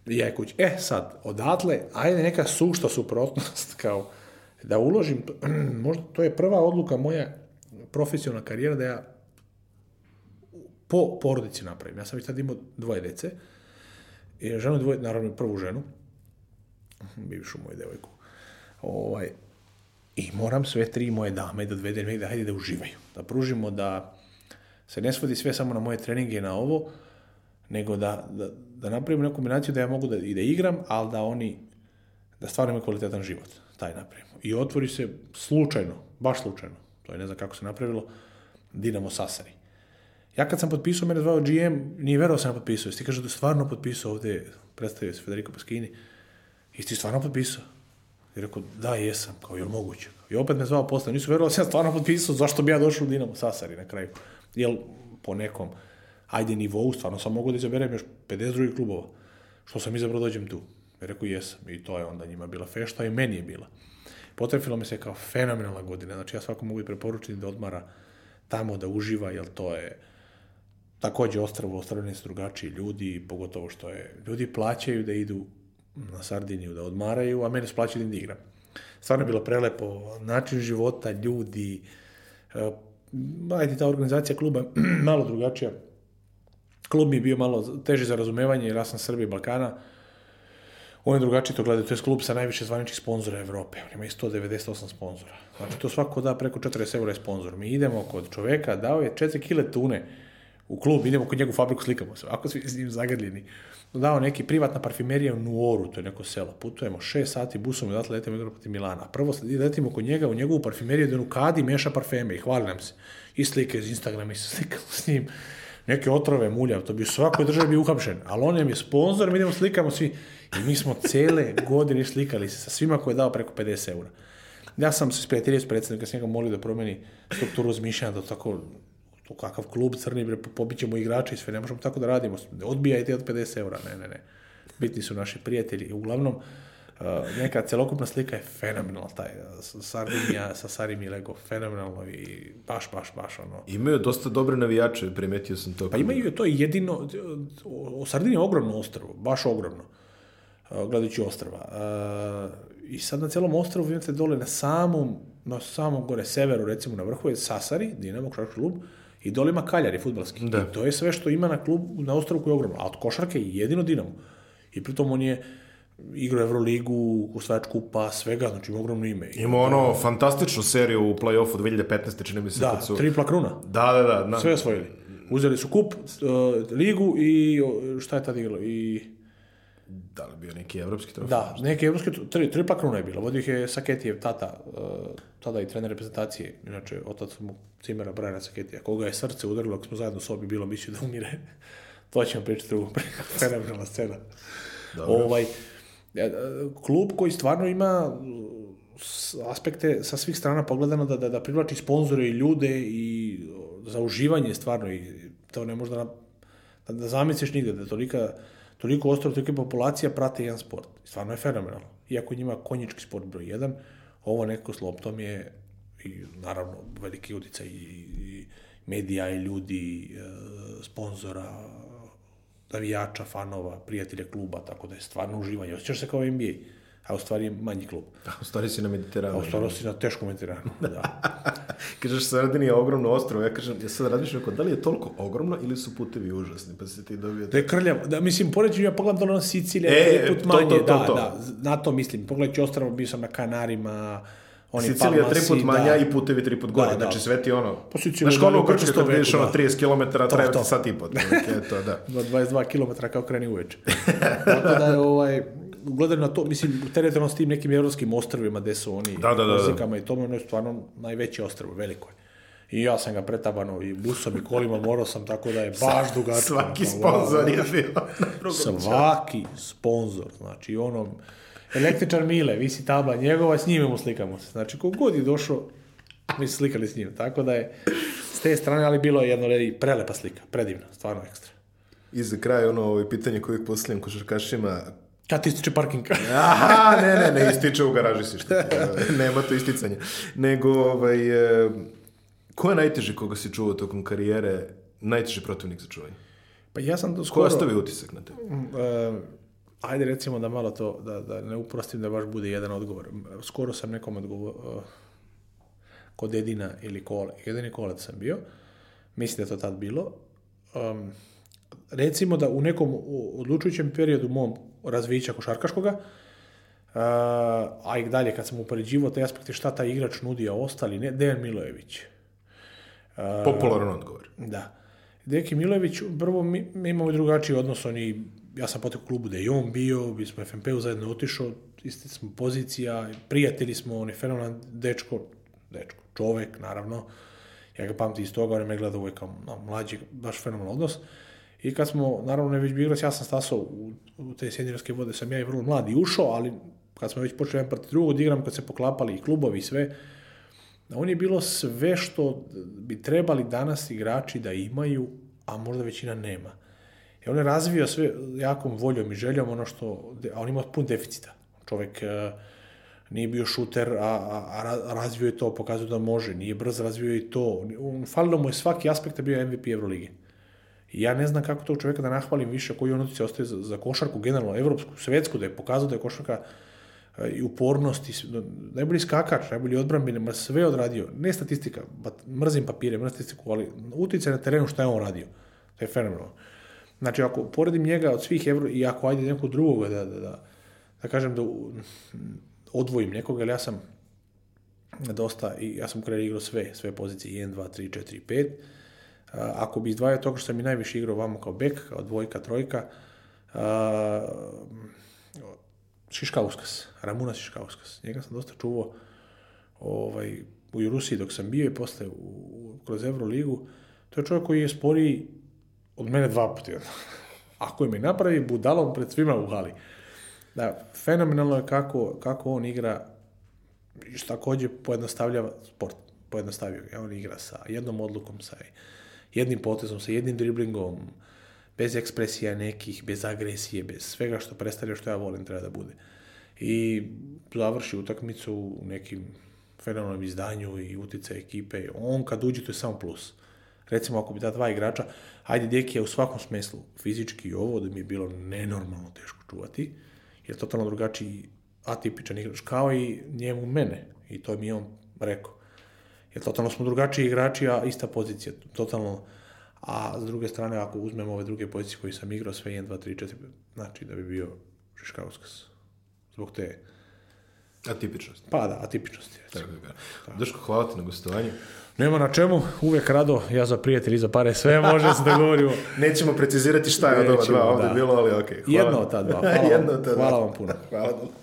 Jekuć. E eh, sad, odatle, ajde neka sušta suprotnost, kao da uložim, možda to je prva odluka moja profesionalna karijera da ja po porodici napravim. Ja sam već tad imao dvoje dece, i e, ženu dvoje, naravno prvu ženu, bivšu moju devojku. Ovaj, I moram sve tri moje dame da odvedem negdje, ajde da uživaju. Da pružimo da se ne svodi sve samo na moje treninge i na ovo, nego da, da da napravim neku kombinaciju da ja mogu da, i da igram, ali da oni, da stvarno imaju kvalitetan život, taj napravim. I otvori se slučajno, baš slučajno, to je ne znam kako se napravilo, Dinamo Sasari. Ja kad sam potpisao, mene zvao GM, nije verovao sam ja da potpisao. Jesi ti kaže da stvarno potpisao ovde, predstavio se Federico Paskini, jesi ti stvarno potpisao? I rekao, da, jesam, kao, je moguće? I opet me zvao posle, nisu verovali da sam stvarno potpisao, zašto bi ja došao u Dinamo Sasari na kraju? Jel, po nekom, ajde nivou, stvarno sam mogao da izaberem još 52 klubova, što sam izabrao da dođem tu. I rekao jesam i to je onda njima bila fešta i meni je bila. Potrefilo mi se kao fenomenalna godina, znači ja svako mogu i preporučiti da odmara tamo, da uživa, jer to je takođe ostravo, ostravljeni su drugačiji ljudi, pogotovo što je, ljudi plaćaju da idu na Sardiniju, da odmaraju, a meni su plaćali da igram. Stvarno je bilo prelepo, način života, ljudi, e, ajde, ta organizacija kluba malo drugačija, klub mi je bio malo teži za razumevanje jer ja sam Srbije Balkana. Oni je drugačije to gledaju, to je klub sa najviše zvaničnih sponzora Evrope. On ima i 198 sponzora. Znači to svako da preko 40 eura je sponzor. Mi idemo kod čoveka, dao je 4 kile tune u klub, idemo kod njegovu fabriku, slikamo se. Ako svi s njim zagrljeni. Dao neki privatna parfimerija u Nuoru, to je neko selo. Putujemo 6 sati busom i odatle letimo jedno protiv Milana. Prvo letimo kod njega u njegovu parfimeriju da u kadi meša parfeme i hvali nam se. I slike iz Instagrama i se slikamo s njim neke otrove mulja, to bi u svakoj državi bio uhapšen, ali on nam je sponzor, mi idemo slikamo svi. I mi smo cele godine slikali se sa svima koji je dao preko 50 eura. Ja sam se sprijateljio s predsjednikom, sam njega molio da promeni strukturu razmišljanja, da tako u kakav klub crni, bre, pobićemo igrače i sve, ne možemo tako da radimo. Odbijajte od 50 eura, ne, ne, ne. Bitni su naši prijatelji. I uglavnom, Uh, neka celokupna slika je fenomenalna, taj uh, Sardinija sa Sarim i Lego, fenomenalno i baš, baš, baš ono. Imaju dosta dobre navijače, primetio sam to. Pa imaju, to je jedino, Sardinija je ogromno ostrvo, baš ogromno, uh, gledajući ostrva. I sad na celom ostrovu imate dole na samom, na samom gore severu, recimo na vrhu je Sasari, Dinamo, Kraš klub, i dole ima Kaljari, futbalski. Da. I to je sve što ima na klub, na ostrovu koji je ogromno. A od košarke je jedino Dinamo. I pritom on je, igrao Euroligu, osvajač pa svega, znači ima ogromno ime. Ima ono fantastičnu seriju u play-offu 2015. čini mi se. Da, kad su... tripla kruna. Da, da, da. Na... Sve osvojili. Uzeli su kup, uh, ligu i šta je tad igralo? I... Da li bio neki evropski trofej? Da, neki evropski tri, tripla kruna je bila. Vodio ih je Saketijev tata, uh, tada i trener reprezentacije, inače otac mu Cimera Brajana Saketija, koga je srce udarilo, ako smo zajedno u sobi, bilo mislio da umire. to ćemo pričati u fenomenalna scena. Dobro. Ovaj, E, klub koji stvarno ima e, aspekte sa svih strana pogledano da, da, da privlači sponzore i ljude i za uživanje stvarno i to ne možda na, da, da zamisliš nigde da tolika toliko ostrov, toliko populacija prate jedan sport. Stvarno je fenomenalno. Iako njima konjički sport broj 1, ovo neko s loptom je i naravno veliki udica i, i medija i ljudi, e, sponzora, navijača, fanova, prijatelja kluba, tako da je stvarno uživanje. Osjećaš se kao NBA, a u stvari je manji klub. A u stvari si na Mediteranu. A u stvari si na teškom Mediteranu, da. Kažeš, Sardinija je ogromno ostrovo. Ja kažem, ja sad razmišljam, da li je toliko ogromno ili su putevi užasni, pa se ti dobio... Da je krljav, da, mislim, poređenju, ja pogledam da na Sicilija, e, je put manje, to, to, to, da, to. da, na to mislim. Pogledaj ću ostrovo, bio sam na Kanarima, Oni Sicilija tri put manja da. i putevi tri put da, gore. Da, znači sve ti ono... Pa Sicilija Znaš, ono u Grčkoj kad vidiš ono 30 km, to, ti sat i po. to, da. 22 km kao kreni uveče. Tako da je ovaj, gledali na to, mislim, teritorijalno s tim nekim evropskim ostrovima gde su oni da, da, da, da. i tome, ono je stvarno najveći ostrovo, veliko je. I ja sam ga pretabano i busom i kolima, morao sam tako da je baš dugačko. Svaki sponsor je bio. Svaki sponsor, znači ono Električar Mile, visi tabla njegova, s njime mu slikamo se. Znači, kogod je došao, mi se slikali s njim. Tako da je s te strane, ali bilo je jedno i prelepa slika, predivna, stvarno ekstra. I za kraj ono ovo pitanje koje uvijek postavljam košarkašima, kad ti ističe parking? Aha, ne, ne, ne ističe u garaži si što. Nema to isticanja. Nego, ovaj, eh, ko je najteži koga si čuvao tokom karijere, najteži protivnik za čuvanje? Pa ja sam do skoro... Ko ostavi utisak na te? Uh, mm, eh, ajde recimo da malo to, da, da ne uprostim da baš bude jedan odgovor. Skoro sam nekom odgovor, e, kod Edina ili Kole, jedini Kolet sam bio, mislim da je to tad bilo. Um, recimo da u nekom odlučujućem periodu mom razvića košarkaškoga, uh, a i dalje kad sam upoređivao te aspekte šta taj igrač nudi, a ostali ne, Dejan Milojević. Uh, Popularan odgovor. Da. Deki Milojević, prvo mi, mi imamo drugačiji odnos, on je ja sam potek u klubu da je on bio, mi smo FNP-u zajedno otišao, isti smo pozicija, prijatelji smo, on je fenomenalan dečko, dečko, čovek, naravno, ja ga pamtim iz toga, on je me gledao uvek kao no, mlađi, baš fenomenalan odnos. I kad smo, naravno, ne već bi ja sam stasao u, u te senjorske vode, sam ja i vrlo mladi ušao, ali kad smo već počeli jedan protiv drugog odigram, da kad se poklapali i klubovi i sve, da on je bilo sve što bi trebali danas igrači da imaju, a možda većina nema. I on je razvio sve jakom voljom i željom ono što, a on ima pun deficita. Čovek e, nije bio šuter, a, a, a razvio je to, pokazuje da može, nije brz, razvio je i to. On, falilo mu je svaki aspekt, da bio MVP Evrolige. I ja ne znam kako tog čoveka da nahvalim više, koji on otice ostaje za, za košarku, generalno evropsku, svetsku, da je pokazao da je košarka e, i upornost, i, da, najbolji skakač, najbolji odbranbine, ma sve odradio. Ne statistika, ba, mrzim papire, mrzim statistiku, ali uticaj na terenu šta je on radio. To je fenomenalno. Znači, ako poredim njega od svih evro i ako ajde nekog drugoga da, da, da, da kažem da odvojim nekoga, jer ja sam dosta, i ja sam kraj igrao sve, sve pozicije 1, 2, 3, 4, 5. Ako bi izdvajao toga što sam i najviše igrao vamo kao bek, kao dvojka, trojka, a, Šiškauskas, Ramuna Šiškauskas. Njega sam dosta čuvao ovaj, u Rusiji dok sam bio i posle u, kroz Euroligu. To je čovjek koji je sporiji Od mene dva puta. Ako mi napravi budalom pred svima u hali. Da, fenomenalno je kako, kako on igra i što takođe pojednostavljava sport. Pojednostavio ga. On igra sa jednom odlukom, sa jednim potezom, sa jednim driblingom, bez ekspresija nekih, bez agresije, bez svega što predstavlja što ja volim treba da bude. I završi utakmicu u nekim fenomenom izdanju i utjeca ekipe. On kad uđe to je samo plus. Recimo ako bi ta dva igrača, ajde Djeki je u svakom smislu, fizički i ovo, da mi je bilo nenormalno teško čuvati, jer totalno drugačiji atipičan igrač, kao i njemu mene. I to mi je on rekao. Jer totalno smo drugačiji igrači, a ista pozicija. Totalno, a s druge strane, ako uzmemo ove druge pozicije koje sam igrao, sve 1, 2, 3, 4, znači da bi bio Šiškauskas. Zbog te Atipičnosti. Pa da, atipičnosti. Recimo. Tako da. Daško, hvala ti na gostovanju. Nema na čemu, uvek rado, ja za i za pare, sve može se da govorimo. Nećemo precizirati šta je od ova dva ovde da. bilo, ali okej. Okay. Jedno od ta dva. Hvala, od ta dva. hvala vam puno. hvala.